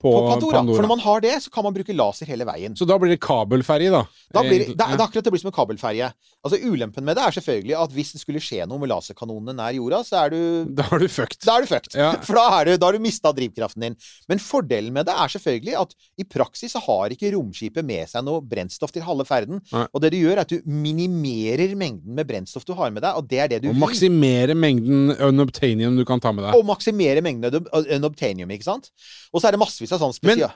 På, på Pandora. Pandora. For når man har det, så kan man bruke laser hele veien. Så da blir det kabelferje, da. Da blir, det, det, er- er akkurat det blir som en kabelferje. Altså Ulempen med det er selvfølgelig at hvis det skulle skje noe med laserkanonene nær jorda, så er du Da er du fucked. da er du fucked. Ja. For da, er du, da har du mista drivkraften din. Men fordelen med det er selvfølgelig at i praksis så har ikke romskipet med seg noe brennstoff til halve ferden. Nei. Og det du gjør, er at du minimerer mengden med brennstoff du har med deg, og det er det du Og vil. maksimere mengden unobtainium du kan ta med deg. Og maksimere mengden unobtainium, ikke sant? Og så er det massevis av sånn spesial...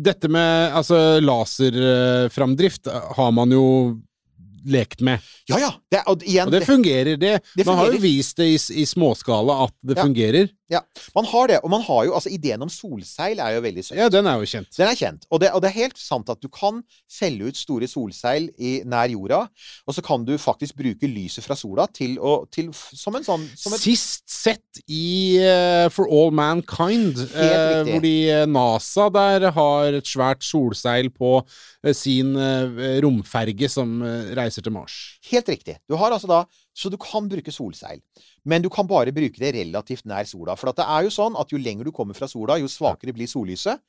Dette med altså, laserframdrift eh, har man jo lekt med. Ja, ja! Det, og igjen, Og det fungerer, det. Det Man har jo vist det i, i småskala at det Ja. fungerer. Man har det. Og man har jo Altså, ideen om solseil er jo veldig søt. Ja, den er jo kjent. Den er kjent. Og det, og det er helt sant at du kan felle ut store solseil i, nær jorda, og så kan du faktisk bruke lyset fra sola til å til, Som en sånn som et, Sist sett i uh, For All Mankind, riktig. hvor de eh, NASA der har et svært solseil på uh, sin romferge som reiser til Mars. Helt riktig. Du har altså da Så du kan bruke solseil. Men du kan bare bruke det relativt nær sola. For at det er jo sånn at jo lenger du kommer fra sola, jo svakere blir sollyset.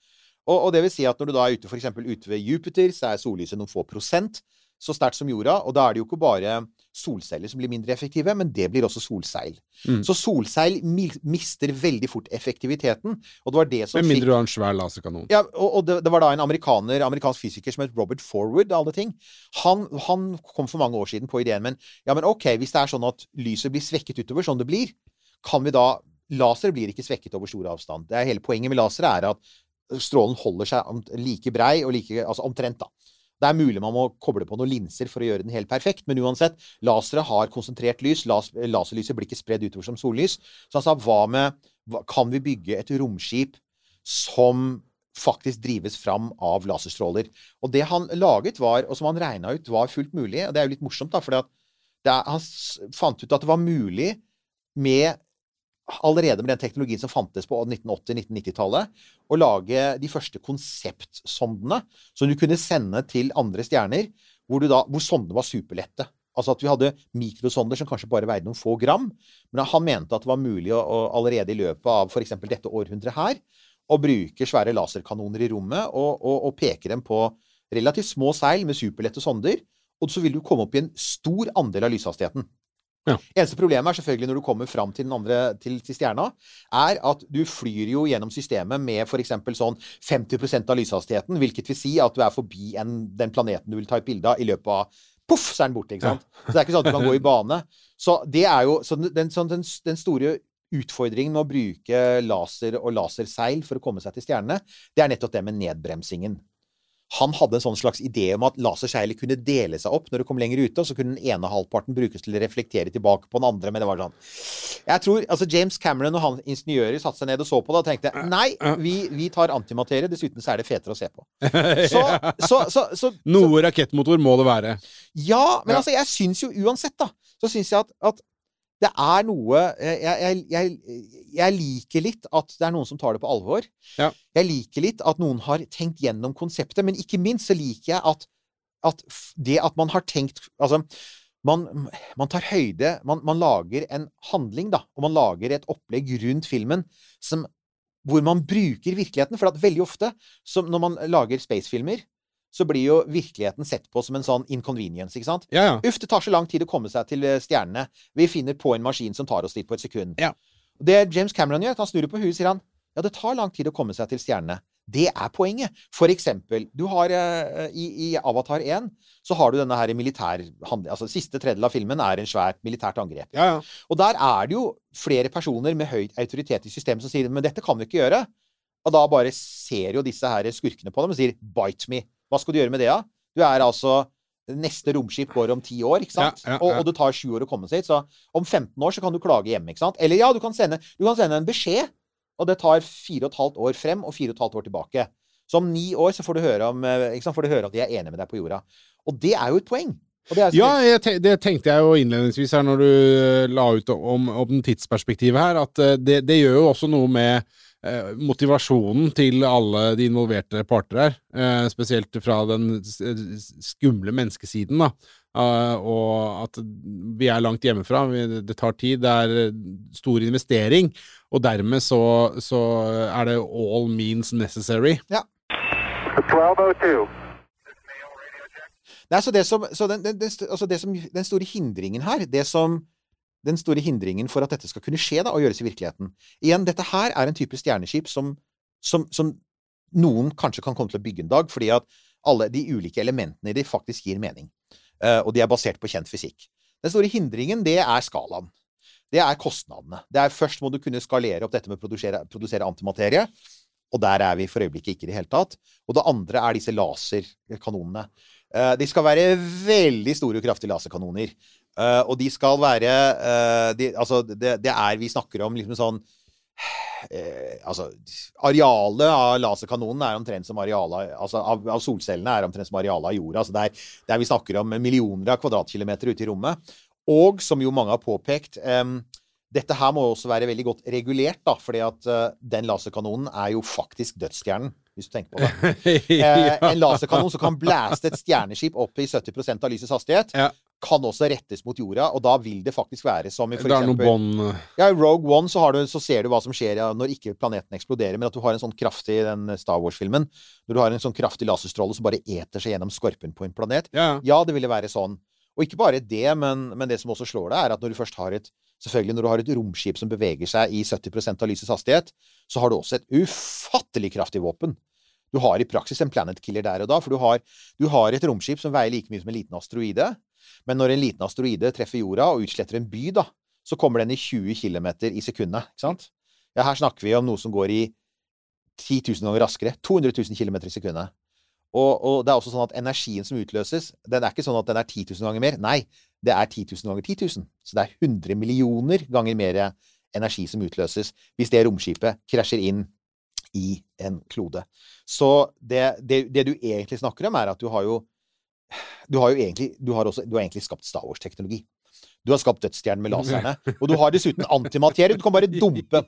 Og, og det vil si at når du da er ute for eksempel ute ved Jupiter, så er sollyset noen få prosent så sterkt som jorda. Og da er det jo ikke bare solceller som blir mindre effektive, men det blir også solseil. Mm. Så solseil mister veldig fort effektiviteten. Og det var det som Med mindre du har en svær laserkanon. ja, og, og det, det var da en amerikaner, amerikansk fysiker som het Robert Forward, alle ting. Han, han kom for mange år siden på ideen, men ja, men ok, hvis det er sånn at lyset blir svekket utover, sånn det blir, kan vi da Laser blir ikke svekket over stor avstand. Det er Hele poenget med laser er at strålen holder seg like brei, og like, altså omtrent, da. Det er mulig man må koble på noen linser for å gjøre den helt perfekt, men uansett, lasere har konsentrert lys. Las, laserlyset blir ikke spredd utover som sollys. Så han sa hva med hva, Kan vi bygge et romskip som faktisk drives fram av laserstråler? Og det han laget, var, og som han regna ut var fullt mulig, og det er jo litt morsomt, da, for han fant ut at det var mulig med allerede med den teknologien som fantes på 1980-1990-tallet, å lage de første konseptsondene som du kunne sende til andre stjerner, hvor, da, hvor sondene var superlette. Altså at vi hadde mikrosonder som kanskje bare veide noen få gram. Men han mente at det var mulig å, å allerede i løpet av f.eks. dette århundret her, å bruke svære laserkanoner i rommet og, og, og peke dem på relativt små seil med superlette sonder. Og så vil du komme opp i en stor andel av lyshastigheten. Ja. Eneste problemet er selvfølgelig når du kommer fram til den andre til, til stjerna, er at du flyr jo gjennom systemet med f.eks. sånn 50% av lyshastigheten, hvilket vil si at du er forbi en, den planeten du vil ta et bilde av, i løpet av Poff, så er den borte. ikke sant? Så det er ikke sånn at du kan gå i bane. Så det er jo så den, sånn, den, den store utfordringen med å bruke laser og laserseil for å komme seg til stjernene, det er nettopp det med nedbremsingen. Han hadde en sånn slags idé om at laserskeiler kunne dele seg opp når det kom lenger ute, og så kunne den ene halvparten brukes til å reflektere tilbake på den andre. Men det var sånn Jeg tror altså James Cameron og han ingeniører satte seg ned og så på det og tenkte nei, vi, vi tar antimaterie. Dessuten så er det fetere å se på. Så, så, så, så, Noe rakettmotor må det være. ja, men altså, jeg syns jo uansett, da, så syns jeg at, at det er noe jeg, jeg, jeg, jeg liker litt at det er noen som tar det på alvor. Ja. Jeg liker litt at noen har tenkt gjennom konseptet, men ikke minst så liker jeg at, at det at man har tenkt Altså, man, man tar høyde man, man lager en handling, da, og man lager et opplegg rundt filmen som, hvor man bruker virkeligheten. For at veldig ofte, som når man lager spacefilmer, så blir jo virkeligheten sett på som en sånn inconvenience, ikke sant? Ja, ja. Uff, det tar så lang tid å komme seg til eh, stjernene. Vi finner på en maskin som tar oss dit på et sekund. Ja. Det James Cameron gjør, at han snur på huet, sier han. Ja, det tar lang tid å komme seg til stjernene. Det er poenget. For eksempel, du har uh, i, i Avatar 1 så har du denne her militærhandling Altså, siste tredjedel av filmen er en svært militært angrep. ja, ja. Og der er det jo flere personer med høy autoritet i systemet som sier men dette kan vi ikke gjøre. Og da bare ser jo disse her skurkene på dem og sier 'bite me'. Hva skal du gjøre med det, da? Du er altså Neste romskip går om ti år, ikke sant? Ja, ja, Og, ja. og det tar sju år å komme seg hit. Så om 15 år så kan du klage hjemme, ikke sant? Eller ja, du kan sende, du kan sende en beskjed, og det tar fire og et halvt år frem og fire og et halvt år tilbake. Så om ni år så får du høre om, eh? Får du høre at de er enige med deg på jorda. Og det er jo et poeng. Og det er Ja, te det tenkte jeg jo innledningsvis her når du eh, la ut om, om tidsperspektivet her, at eh, det, det gjør jo også noe med motivasjonen til alle de involverte parter her. Eh, spesielt fra den skumle menneskesiden, da. Eh, og at vi er langt hjemmefra. Det tar tid. Det er eh, stor investering. Og dermed så, så er det all means necessary. 1202. Nei, så det som, så den, den, den, altså det som, den store hindringen her, det som den store hindringen for at dette skal kunne skje da, og gjøres i virkeligheten Igjen, dette her er en type stjerneskip som, som, som noen kanskje kan komme til å bygge en dag, fordi at alle de ulike elementene i de faktisk gir mening. Uh, og de er basert på kjent fysikk. Den store hindringen, det er skalaen. Det er kostnadene. Det er Først må du kunne skalere opp dette med å produsere, produsere antimaterie. Og der er vi for øyeblikket ikke i det hele tatt. Og det andre er disse laserkanonene. Eh, de skal være veldig store og kraftige laserkanoner. Eh, og de skal være uh, de, Altså, det, det er Vi snakker om liksom sånn eh, Altså, arealet av laserkanonen er omtrent som arealet altså, av, av solcellene er omtrent som arealet av jorda. Altså, det er der vi snakker om millioner av kvadratkilometer ute i rommet. Og som jo mange har påpekt em, dette her må også være veldig godt regulert, da, fordi at eh, den laserkanonen er jo faktisk dødsstjernen, hvis du tenker på det. Eh, en laserkanon som kan blaste et stjerneskip opp i 70 av lysets hastighet, Ja. Kan også rettes mot jorda, og da vil det faktisk være som i for eksempel ja, I Rogue One så, har du, så ser du hva som skjer ja, når ikke planeten eksploderer, men at du har en sånn kraftig den Star Wars-filmen Når du har en sånn kraftig laserstråle som bare eter seg gjennom skorpen på en planet. Ja. Ja, det ville være sånn. Og ikke bare det, men, men det som også slår deg, er at når du først har et Selvfølgelig når du har et romskip som beveger seg i 70% av lysets hastighet, så har du også et ufattelig kraftig våpen. Du har i praksis en planet killer der og da, for du har, du har et romskip som veier like mye som en liten asteroide. Men når en liten asteroide treffer jorda og utsletter en by, da, så kommer den i 20 km i sekundet. Ikke sant? Ja, her snakker vi om noe som går i 10 000 ganger raskere. 200 000 km i sekundet. Og, og det er også sånn at energien som utløses, den er ikke sånn at den er 10 000 ganger mer. Nei, det er 10 000 ganger 10 000. Så det er 100 millioner ganger mer energi som utløses hvis det romskipet krasjer inn i en klode. Så det, det, det du egentlig snakker om, er at du har jo Du har jo egentlig, du har også, du har egentlig skapt Star Wars-teknologi. Du har skapt dødsstjernen med laserne. Og du har dessuten antimaterie. Du kan bare dumpe.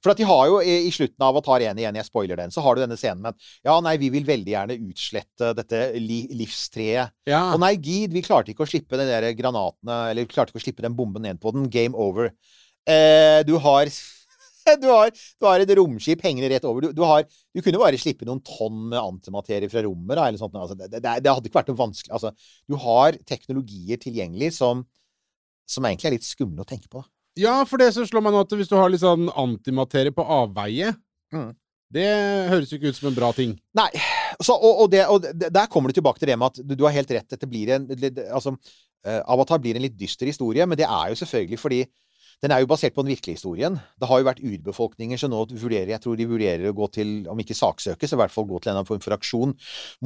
For at de har jo i, slutten av Avatar 1 igjen, jeg spoiler den, så har du denne scenen med at ja, nei, vi vil veldig gjerne utslette dette li, livstreet. Ja. Og nei, gid, vi klarte ikke å slippe den der granatene, eller vi klarte ikke å slippe den bomben ned på den. Game over. Eh, du har du har, du har et romskip hengende rett over. Du, du, har, du kunne bare slippe noen tonn med antimaterie fra rommet. Da, eller sånt. Altså, det, det, det hadde ikke vært noe vanskelig. Altså, du har teknologier tilgjengelig som, som egentlig er litt skumle å tenke på. Ja, for det som slår meg nå, at hvis du har litt sånn antimaterie på avveie Mm. Det høres jo ikke ut som en bra ting. Nei. Så, og, og, det, og der kommer du tilbake til det med at du, du har helt rett. Dette blir en Altså, eh, Avatar blir en litt dyster historie, men det er jo selvfølgelig fordi den er jo basert på den virkelige historien. Det har jo vært urbefolkninger som nå vurderer Jeg tror de vurderer å gå til, om ikke saksøke, så i hvert fall gå til en eller annen form for aksjon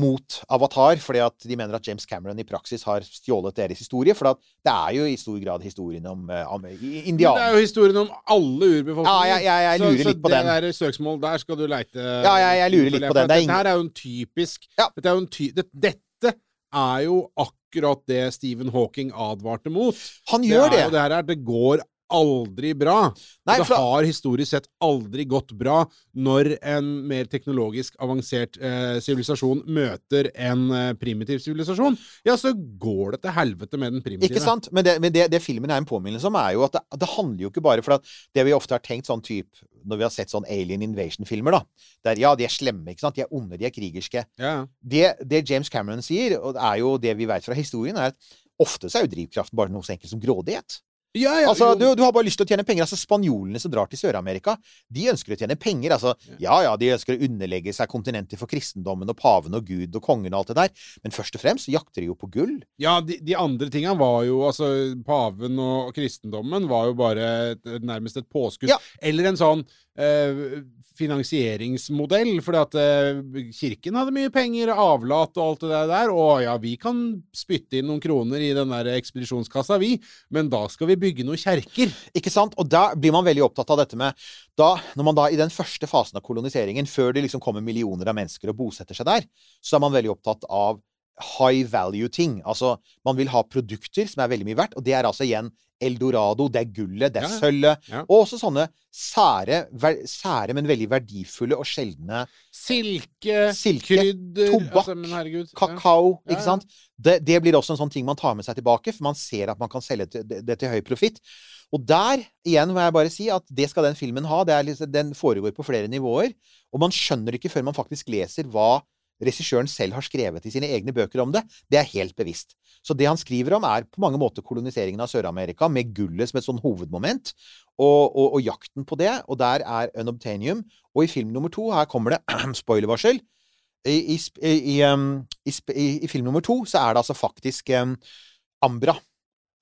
mot Avatar, fordi at de mener at James Cameron i praksis har stjålet deres historie. For det er jo i stor grad historien om, eh, om indianere. Det er jo historien om alle urbefolkninger. Ja, jeg- jeg- jeg lurer så, litt på den. så det der søksmål, der skal du leite Ja, jeg- jeg lurer litt på den. Det Dette her er jo en typisk Ja. dette, er jo en ty det, dette er jo akkurat det Stephen Hawking advarte mot. Han gjør det. Er det her er, det går aldri bra. Nei, det har historisk sett aldri gått bra når en mer teknologisk avansert eh, sivilisasjon møter en eh, primitiv sivilisasjon. Ja, så går det til helvete med den primitive. Ikke sant? Men, det, men det, det filmen er en påminnelse om, er jo at det, det handler jo ikke bare For at det vi ofte har tenkt sånn type Når vi har sett sånn alien invasion-filmer, da. Der ja, de er slemme, ikke sant? De er onde, de er krigerske. Ja. Det, det James Cameron sier, og det er jo det vi vet fra historien, er at ofte så er jo drivkraften bare noe så enkelt som grådighet. Ja, ja, Altså, du, du har bare lyst til å tjene penger. Altså, Spanjolene som drar til Sør-Amerika, de ønsker å tjene penger. Altså, ja ja, de ønsker å underlegge seg kontinentet for kristendommen og paven og Gud og kongen og alt det der, men først og fremst så jakter de jo på gull. Ja, de, de andre tinga var jo Altså, paven og kristendommen var jo bare et, nærmest et påskudd. Ja. Eller en sånn finansieringsmodell, fordi at eh, kirken hadde mye penger, avlat og alt det der, og ja, vi kan spytte inn noen kroner i den der ekspedisjonskassa, vi, men da skal vi bygge noen kjerker. Ikke sant? Og da blir man veldig opptatt av dette med da, Når man da i den første fasen av koloniseringen, før det liksom kommer millioner av mennesker og bosetter seg der, så er man veldig opptatt av high value-ting. Altså, man vil ha produkter som er veldig mye verdt, og det er altså igjen eldorado, det er gullet, det er Ja, sølvet, Ja. og også sånne sære, sære, men veldig verdifulle og sjeldne Silke, Silke, krydder tobakk, altså, men herregud. kakao, Ja, ikke sant? Det, det blir også en sånn ting man tar med seg tilbake, for man ser at man kan selge til- det, det til høy profitt. Og der, igjen må jeg bare si at det skal den filmen ha. Det liksom, den foregår på flere nivåer. Og man skjønner ikke før man faktisk leser hva regissøren selv har skrevet i sine egne bøker om det. Det er helt bevisst. Så det han skriver om, er på mange måter koloniseringen av Sør-Amerika, med gullet som et sånn hovedmoment, og, og, og jakten på det. Og der er Unobtainium. Og i film nummer to, her kommer det spoilervarsel. I, i, i, i, um, i, I film nummer to så er det altså faktisk um, Ambra.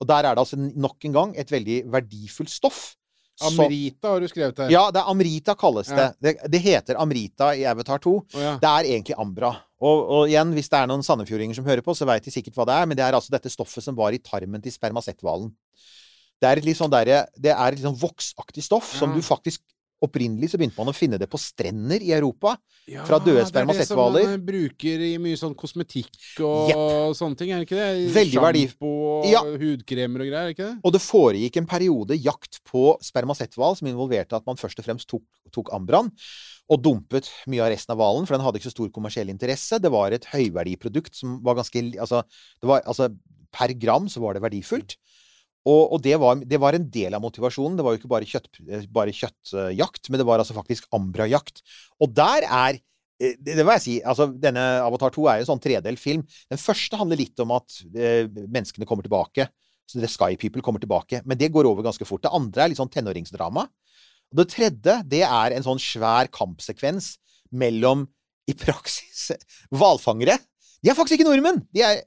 Og der er det altså nok en gang et veldig verdifullt stoff. Amrita har du skrevet her. ja, det er Amrita kalles det. Ja. det. Det heter Amrita i Avatar 2. Oh, ja. Det er egentlig Ambra. Og, og igjen, hvis det er noen sandefjordinger som hører på, så veit de sikkert hva det er, men det er altså dette stoffet som var i tarmen til spermasetthvalen. Det er et litt sånn der, Det er et litt sånn voksaktig stoff som du faktisk Opprinnelig så begynte man å finne det på strender i Europa. Ja, fra døde Det er det som man bruker i mye sånn kosmetikk og sånne ting, er det ikke det? Veldig Sjampo og Ja. hudkremer og greier, er det ikke det? Og det foregikk en periode jakt på spermasetthval som involverte at man først og fremst tok, tok ambraen og dumpet mye av resten av hvalen, for den hadde ikke så stor kommersiell interesse. Det var et høyverdiprodukt som var ganske Altså, det var, altså per gram så var det verdifullt. Og, og det, var, det var en del av motivasjonen. Det var jo ikke bare, kjøtt, eh, bare kjøttjakt, men det var altså faktisk ambrajakt. Og der er eh, det, det må jeg si. altså Denne Avatar 2 er jo en sånn tredelt film. Den første handler litt om at eh, menneskene kommer tilbake. Så The Sky People kommer tilbake. Men det går over ganske fort. Det andre er litt sånn tenåringsdrama. Og det tredje, det er en sånn svær kampsekvens mellom, i praksis, hvalfangere. De er faktisk ikke nordmenn! De er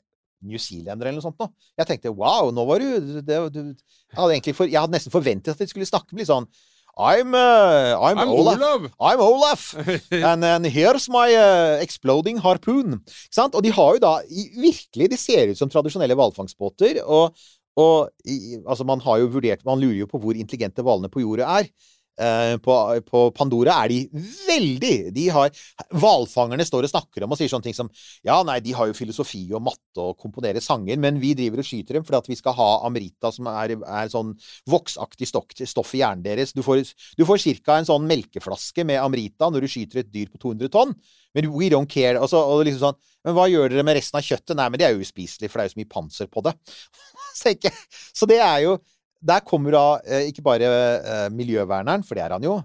newzealendere eller noe sånt. Nå. Jeg tenkte wow, nå var du, det, du jeg, hadde for, jeg hadde nesten forventet at de skulle snakke med litt sånn I'm, uh, I'm, I'm Olaf. Olav! I'm Olaf! And, and here's my uh, exploding harpoon. Ikke sant? Og de har jo da i, Virkelig, de ser ut som tradisjonelle hvalfangstbåter. Og, og i, altså man har jo vurdert Man lurer jo på hvor intelligente hvalene på jordet er. Eh, på, på Pandora er de veldig De har Hvalfangerne står og snakker om og sier sånne ting som Ja, nei, de har jo filosofi og matte og komponerer sanger, men vi driver og skyter dem fordi at vi skal ha Amrita, som er, er sånn voksaktig stoff i hjernen deres. Du får, du får ca. en sånn melkeflaske med Amrita når du skyter et dyr på 200 tonn. Men we don't care. Og så, og liksom sånn, men hva gjør dere med resten av kjøttet? Nei, men det er jo uspiselig, for det er jo så mye panser på det. så det er jo Der kommer da eh, ikke bare eh, miljøverneren, for det er han jo,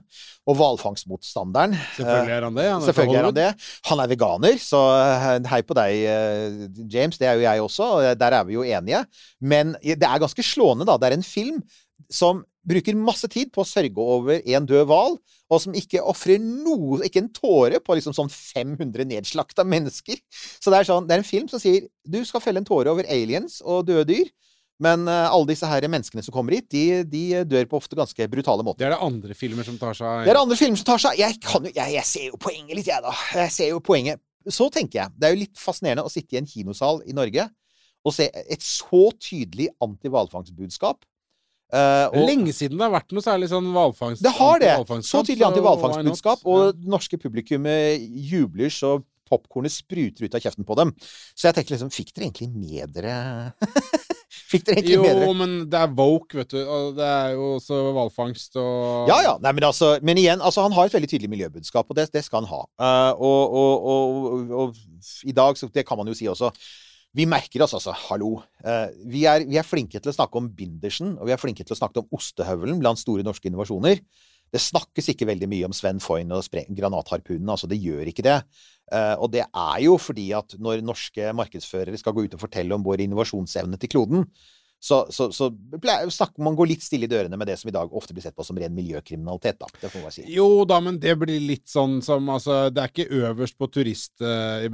og hvalfangstmotstanderen. Selvfølgelig er han det. Han er Selvfølgelig er han det. Han er veganer, så eh, hei på deg, eh, James. Det er jo jeg også, og der er vi jo enige. Men det er ganske slående, da. Det er en film som bruker masse tid på å sørge over en død hval, og som ikke ofrer noe, ikke en tåre, på liksom sånn 500 nedslakta mennesker. Så det er, sånn, det er en film som sier du skal felle en tåre over aliens og døde dyr. Men uh, alle disse her menneskene som kommer hit, de, de dør på ofte ganske brutale måter. Det er det andre filmer som tar seg Det er det andre filmer som tar seg Jeg, kan jo, jeg, jeg ser jo poenget litt, jeg, da. Jeg ser jo poenget. Så tenker jeg, det er jo litt fascinerende å sitte i en kinosal i Norge og se et så tydelig anti-hvalfangstbudskap. Uh, og Lenge siden det har vært noe særlig sånn hvalfangst... det har det! Så tydelig anti-hvalfangstbudskap, og det norske publikummet jubler så popkornet spruter ut av kjeften på dem. Så jeg tenker liksom Fikk dere egentlig med dere Fikk dere egentlig Jo, bedre? Jo, men det er woke, vet du. Og det er jo også hvalfangst og Ja, ja. Nei, men, altså, men igjen, altså, han har et veldig tydelig miljøbudskap, og det, det skal han ha. Uh, og, og, og, og i dag, så det kan man jo si også Vi merker oss altså, hallo. Uh, vi, er, vi er flinke til å snakke om bindersen, og vi er flinke til å snakke om ostehøvelen blant store norske innovasjoner. Det snakkes ikke veldig mye om Sven Foyn og granatharpunene. Altså, det gjør ikke det. Eh, og det er jo fordi at når norske markedsførere skal gå ut og fortelle om vår innovasjonsevne til kloden, så, så, så snakker man går litt stille i dørene med det som i dag ofte blir sett på som ren miljøkriminalitet, da. Det får man si. Jo da, men det blir litt sånn som Altså, det er ikke øverst på turist eh,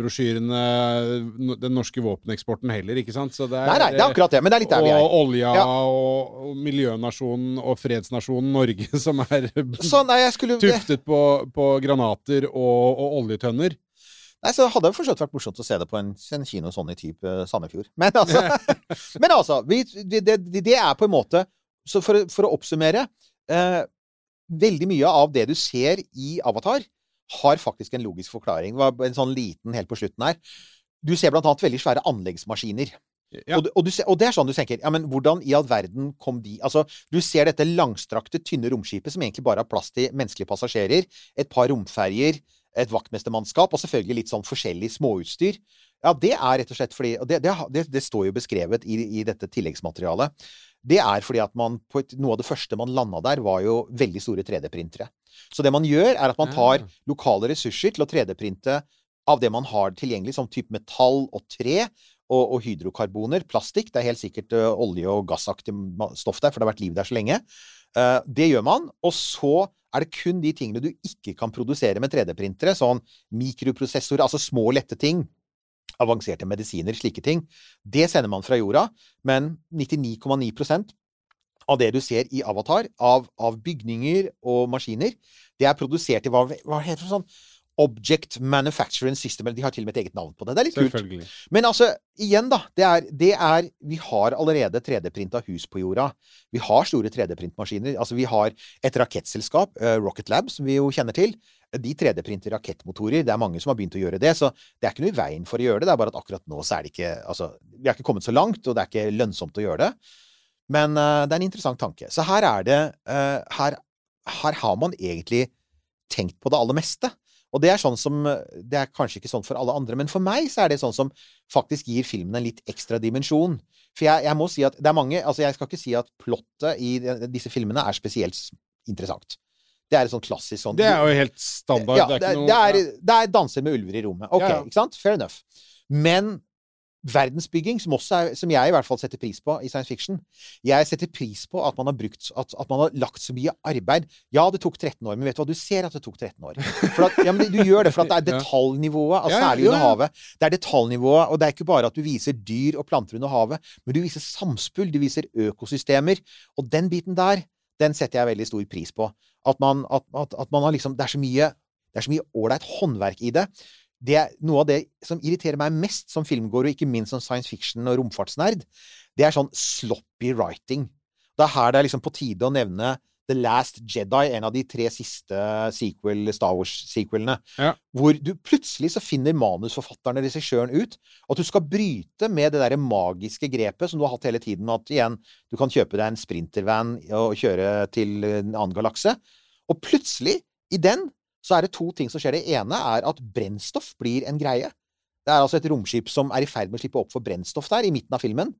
den norske våpeneksporten heller, ikke sant? Så det er, Nei, nei, det er akkurat det, men det er litt der vi er. Og olja Ja. og, og miljønasjonen og fredsnasjonen Norge som er Så nei, skulle tuftet på, på granater og, og oljetønner. Nei, så hadde det for så vært morsomt å se det på en, en kino sånn i type eh, Sandefjord. Men altså, men altså vi, det, det, det er på en måte Så for, for å oppsummere eh, Veldig mye av det du ser i Avatar, har faktisk en logisk forklaring. Det var en sånn liten helt på slutten her. Du ser blant annet veldig svære anleggsmaskiner. Ja. Og, du- og, du ser, og det er sånn du tenker Ja, men hvordan i all verden kom de Altså, du ser dette langstrakte, tynne romskipet som egentlig bare har plass til menneskelige passasjerer, et par romferjer, et vaktmestermannskap og selvfølgelig litt sånn forskjellig småutstyr. Ja, det er rett og slett fordi Og det, det, det, står jo beskrevet i, i dette tilleggsmaterialet. Det er fordi at man på et, Noe av det første man landa der, var jo veldig store 3D-printere. Så det man gjør, er at man tar Ah. lokale ressurser til å 3D-printe av det man har tilgjengelig, som type metall og tre. Og, og hydrokarboner, plastikk. Det er helt sikkert ø, olje- og gassaktig stoff der, for det har vært liv der så lenge. Eh, det gjør man. Og så er det kun de tingene du ikke kan produsere med 3D-printere, sånn mikroprosessorer, altså små, lette ting. Avanserte medisiner, slike ting. Det sender man fra jorda, men 99,9% av det du ser i Avatar, av, av bygninger og maskiner, det er produsert i hva, hva heter det sånn Object Manufacturing System. eller De har til og med et eget navn på det. Det er litt kult. Men altså, igjen, da. Det er, det er Vi har allerede 3D-printa hus på jorda. Vi har store 3D-printmaskiner. Altså, vi har et rakettselskap, eh, Rocket Lab, som vi jo kjenner til. De 3D-printer rakettmotorer. Det er mange som har begynt å gjøre det. Så det er ikke noe i veien for å gjøre det. Det er bare at akkurat nå så er det ikke Altså, vi har ikke kommet så langt, og det er ikke lønnsomt å gjøre det. Men uh, det er en interessant tanke. Så her er det uh, her, her har man egentlig tenkt på det aller meste. Og det er sånn som Det er kanskje ikke sånn for alle andre, men for meg så er det sånn som faktisk gir filmen en litt ekstra dimensjon. For jeg, jeg må si at det er mange Altså, jeg skal ikke si at plottet i disse filmene er spesielt interessant. Det er et sånn klassisk sånn Det er jo helt standard. ja, det er ikke noe det, er, det er danser med ulver i rommet. Ok, ja. ikke sant? Fair enough. Men verdensbygging, som, er, som jeg i hvert fall setter pris på i science fiction Jeg setter pris på at man har brukt at, at man har lagt så mye arbeid. Ja, det tok 13 år, men vet du hva? Du ser at det tok 13 år. For at, ja, men du gjør det for at det er detaljnivået, altså, Ja, særlig under havet. Det er detaljnivået, og det er ikke bare at du viser dyr og planter under havet, men du viser samspill, du viser økosystemer. Og den biten der, den setter jeg veldig stor pris på. At man, at, at, at man har liksom Det er så mye det er så mye ålreit håndverk i det. Det er Noe av det som irriterer meg mest som filmgåer, og ikke minst som science fiction- og romfartsnerd, det er sånn sloppy writing. Det er her det er liksom på tide å nevne The Last Jedi, en av de tre siste sequel, Star Wars-sequelene. Ja. Hvor du plutselig så finner manusforfatteren og regissøren ut at du skal bryte med det derre magiske grepet som du har hatt hele tiden. At igjen, du kan kjøpe deg en sprintervan og kjøre til en annen galakse. Og plutselig, i den, så er det to ting som skjer. Det ene er at brennstoff blir en greie. Det er altså et romskip som er i ferd med å slippe opp for brennstoff der, i midten av filmen.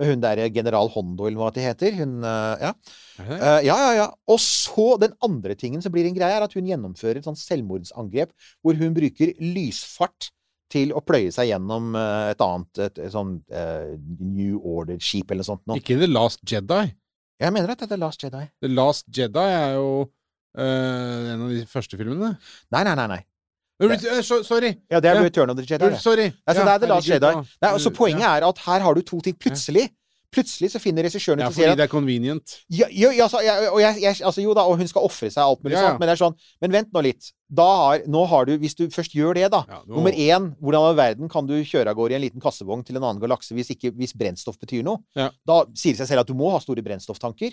Med hun der general Hondo, eller hva det heter. Hun, eh, ja. Uh, ja, ja, ja. Og så den andre tingen som blir en greie, er at hun gjennomfører et sånt selvmordsangrep hvor hun bruker lysfart til å pløye seg gjennom eh, et annet et, et sånn uh, New Order-skip eller sånt. Ikke The Last Jedi. Jeg mener at det er The Last Jedi. The Last Jedi er jo eh, en av de første filmene. Nei, nei, nei. nei. Eh, eh, Sorry! Ja, det er. Return of the Jedi. Sorry. Nei! Altså, Ja, det er The Last Jedi. Nei, så poenget er at her har du to ting. Plutselig Plutselig så finner regissøren ut Ja, og sier fordi det er convenient. ja, jo, ja, så, ja, og jeg, jeg, altså, jo da, og hun skal ofre seg alt mulig Ja, sånt, men det er sånn Men vent nå litt. Da har, nå har du Hvis du først gjør det, da nå- Nummer én, hvordan i verden kan du kjøre av gårde i en liten kassevogn til en annen galakse hvis, ikke, hvis brennstoff betyr noe? Da sier det seg selv at du må ha store brennstofftanker.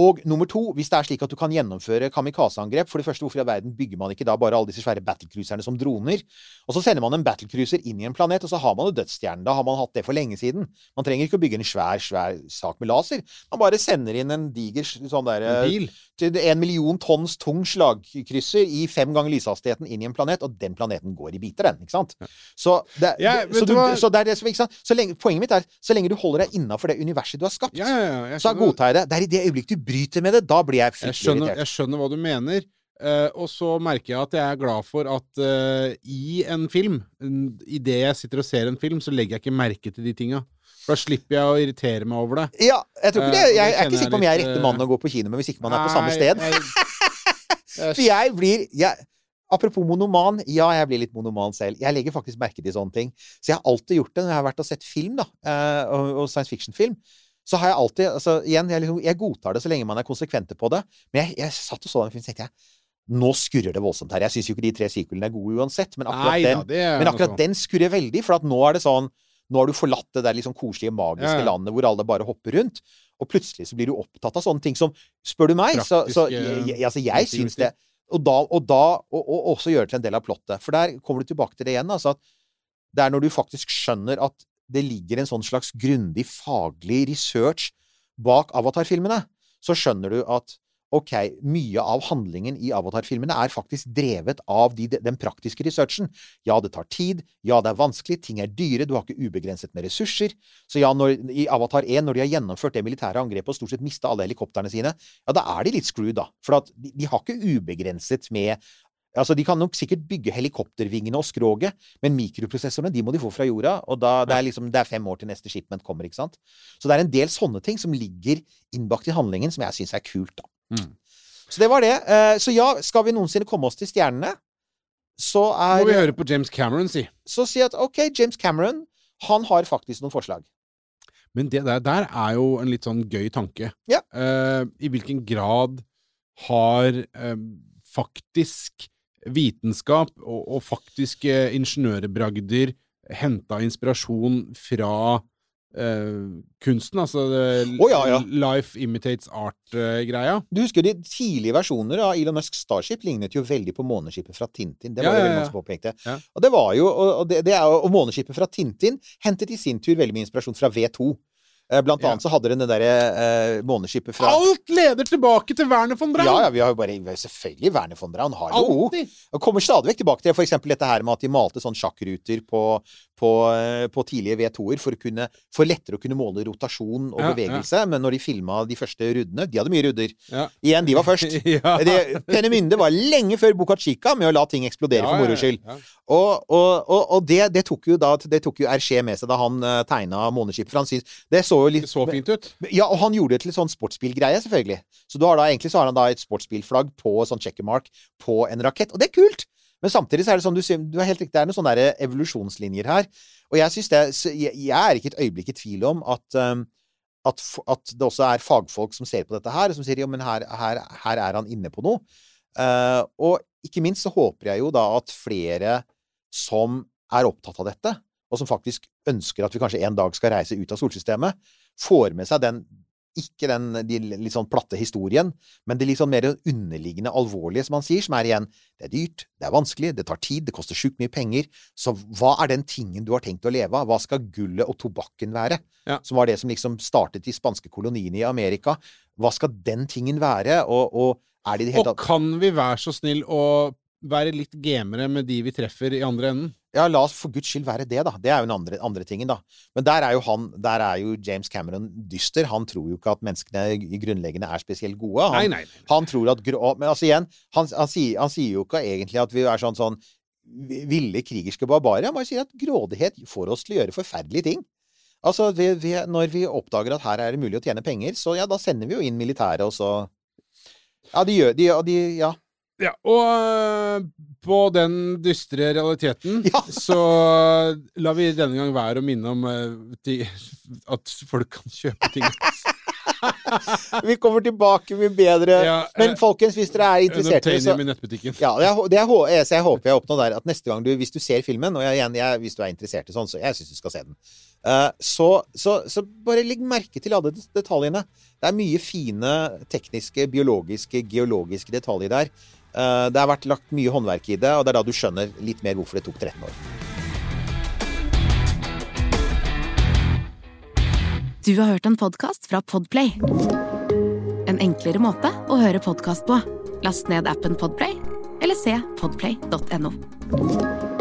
Og nummer to, hvis det er slik at du kan gjennomføre kamikazeangrep For det første, hvorfor i verden bygger man ikke da bare alle disse svære battlecruiserne som droner? Og så sender man en battlecruiser inn i en planet, og så har man jo dødsstjernen. Da har man hatt det for lenge siden. Man trenger ikke å bygge en svær, svær sak med laser. Man bare sender inn en diger sånn derre En til en million tonns tung slagkrysser i fem ganger lyshastigheten inn i en planet, og den planeten går i biter, den. ikke sant? Så, det, Ja, så, du så det er det som, ikke sant? Så lenge, Poenget mitt er så lenge du holder deg innafor det universet du har skapt, Ja, ja, ja. Så godtar jeg det. Det er i det øyeblikk du bryter med det, da blir jeg fryktelig irritert. jeg skjønner hva du mener. Uh, og så merker jeg at jeg er glad for at uh, i en film, i det jeg sitter og ser en film, så legger jeg ikke merke til de tinga. For da slipper jeg å irritere meg over det. Ja, jeg tror ikke det. jeg, Jeg er ikke sikker på om jeg er rette mann mannen å gå på kino med hvis ikke man er på samme sted. For jeg blir Apropos monoman. Ja, jeg blir litt monoman selv. Jeg legger faktisk merke til sånne ting. Så jeg har alltid gjort det når jeg har vært og sett film, da, eh, og science fiction-film. Så har jeg alltid altså Igjen, jeg, liksom, jeg godtar det så lenge man er konsekvente på det. Men jeg, jeg satt og så den filmen tenkte jeg nå skurrer det voldsomt her. Jeg syns jo ikke de tre sequelene er gode uansett, men akkurat Nei den men akkurat den skurrer veldig, for at nå er det sånn Nå har du forlatt det der liksom koselige, magiske Ja, landet hvor alle bare hopper rundt. Og plutselig så blir du opptatt av sånne ting som Spør du meg, så, så jeg, altså, jeg syns det Og da, og, da og, og også gjøre det til en del av plottet. For der kommer du tilbake til det igjen. Altså at det er når du faktisk skjønner at det ligger en sånn slags grundig faglig research bak Avatar-filmene, så skjønner du at ok, mye av handlingen i Avatar-filmene er faktisk drevet av de, den praktiske researchen. Ja, det tar tid. Ja, det er vanskelig. Ting er dyre. Du har ikke ubegrenset med ressurser. Så ja, når, i Avatar 1, når de har gjennomført det militære angrepet og stort sett mista alle helikoptrene sine, ja, da er de litt screwed, da. For de, de har ikke ubegrenset med Altså, De kan nok sikkert bygge helikoptervingene og skroget, men mikroprosessorene de må de få fra jorda. Og da, det, er liksom, det er fem år til neste shipment kommer. ikke sant? Så det er en del sånne ting som ligger innbakt i handlingen, som jeg syns er kult. da. Mm. Så det var det. Eh, Så ja, skal vi noensinne komme oss til stjernene, så er Må vi høre på James Cameron, si. Så si at OK, James Cameron, han har faktisk noen forslag. Men det der, der er jo en litt sånn gøy tanke. Ja. Uh, I hvilken grad har uh, faktisk vitenskap og, og faktiske ingeniørbragder henta inspirasjon fra Uh, kunsten? Altså oh, ja, ja. Life imitates art-greia? Du husker de tidlige versjoner av Elon Musks Starship lignet jo veldig på måneskipet fra Tintin. Det Ja, var det veldig mange som påpekte. Ja. Og det var jo, og, det, det er, og måneskipet fra Tintin hentet i sin tur veldig mye inspirasjon fra V2. Eh, Blant Ja. annet så hadde den det derre eh, måneskipet fra Alt leder tilbake til Werner von Braun! Ja, ja, vi har jo bare har jo Selvfølgelig Werner von Braun. Hallo! Alltid! Og kommer stadig vekk tilbake til for eksempel dette her med at de malte sånn sjakkruter på, på, eh, på tidlige V2-er for, kunne- for lettere å kunne måle rotasjon og Ja, bevegelse. Men når de filma de første ruddene De hadde mye rudder. Ja. Igjen, de var først. ja. Det, Penemynde var lenge før Boca Chica med å la ting eksplodere for moro skyld. Ja, ja. Og, og, og, og det, det tok jo da Det tok jo Hergé med seg da han uh, tegna måneskipet. For han syns Det så jo litt Det så fint ut. ja, og han gjorde det til en sånn sportsbilgreie, selvfølgelig. Så du har da, egentlig så har han da et sportsbilflagg på sånn checkermark på en rakett, og det er kult! Men samtidig så er det sånn, du, du er helt riktig, det er noen sånne der evolusjonslinjer her. Og jeg synes det, jeg, er ikke et øyeblikk i tvil om at, um, at, at det også er fagfolk som ser på dette her, som sier jo, men her, her, her er han inne på noe. Eh, og ikke minst så håper jeg jo da at flere som er opptatt av dette, og som faktisk ønsker at vi kanskje en dag skal reise ut av solsystemet, får med seg den ikke den de litt sånn platte historien, men det litt sånn mer underliggende alvorlige, som han sier, som er igjen det er dyrt, det er vanskelig, det tar tid, det koster sjukt mye penger. Så hva er den tingen du har tenkt å leve av? Hva skal gullet og tobakken være? Ja. Som var det som liksom startet de spanske koloniene i Amerika. Hva skal den tingen være? Og, og er det i det hele Og kan vi være så snill å være litt gamere med de vi treffer i andre enden? Ja, la oss for guds skyld være det, da. Det er jo den andre, andre tingen, da. Men der er jo han Der er jo James Cameron dyster. Han tror jo ikke at menneskene i grunnleggende er spesielt gode. Han, Nei, nei. nei. Han tror at. Men altså igjen, han, han, sier, han sier jo ikke egentlig at vi er sånn sånn ville krigerske barbarer. Han bare sier at grådighet får oss til å gjøre forferdelige ting. Altså, vi, vi, Når vi oppdager at her er det mulig å tjene penger, så ja, da sender vi jo inn militæret, og så Ja, de gjør de, de, Ja. Ja, og øh, på den dystre realiteten Ja. så lar vi denne gang være å minne om øh, at folk kan kjøpe ting. Vi kommer tilbake med bedre Ja, Men eh, folkens, hvis dere er interessert så. Ja, det er, det er, jeg- jeg håper jeg oppnår der at neste gang du, hvis du ser filmen, og jeg, igjen, jeg, hvis du er interessert i sånn, så jeg syns du skal se den, Uh, så, så, så bare legg merke til alle detaljene. Det er mye fine tekniske, biologiske, geologiske detaljer der. Eh, det har vært lagt mye håndverk i det, og det er da du skjønner litt mer hvorfor det tok 13 år. Du har hørt en podkast fra Podplay. En enklere måte å høre podkast på. Last ned appen Podplay, eller se podplay.no.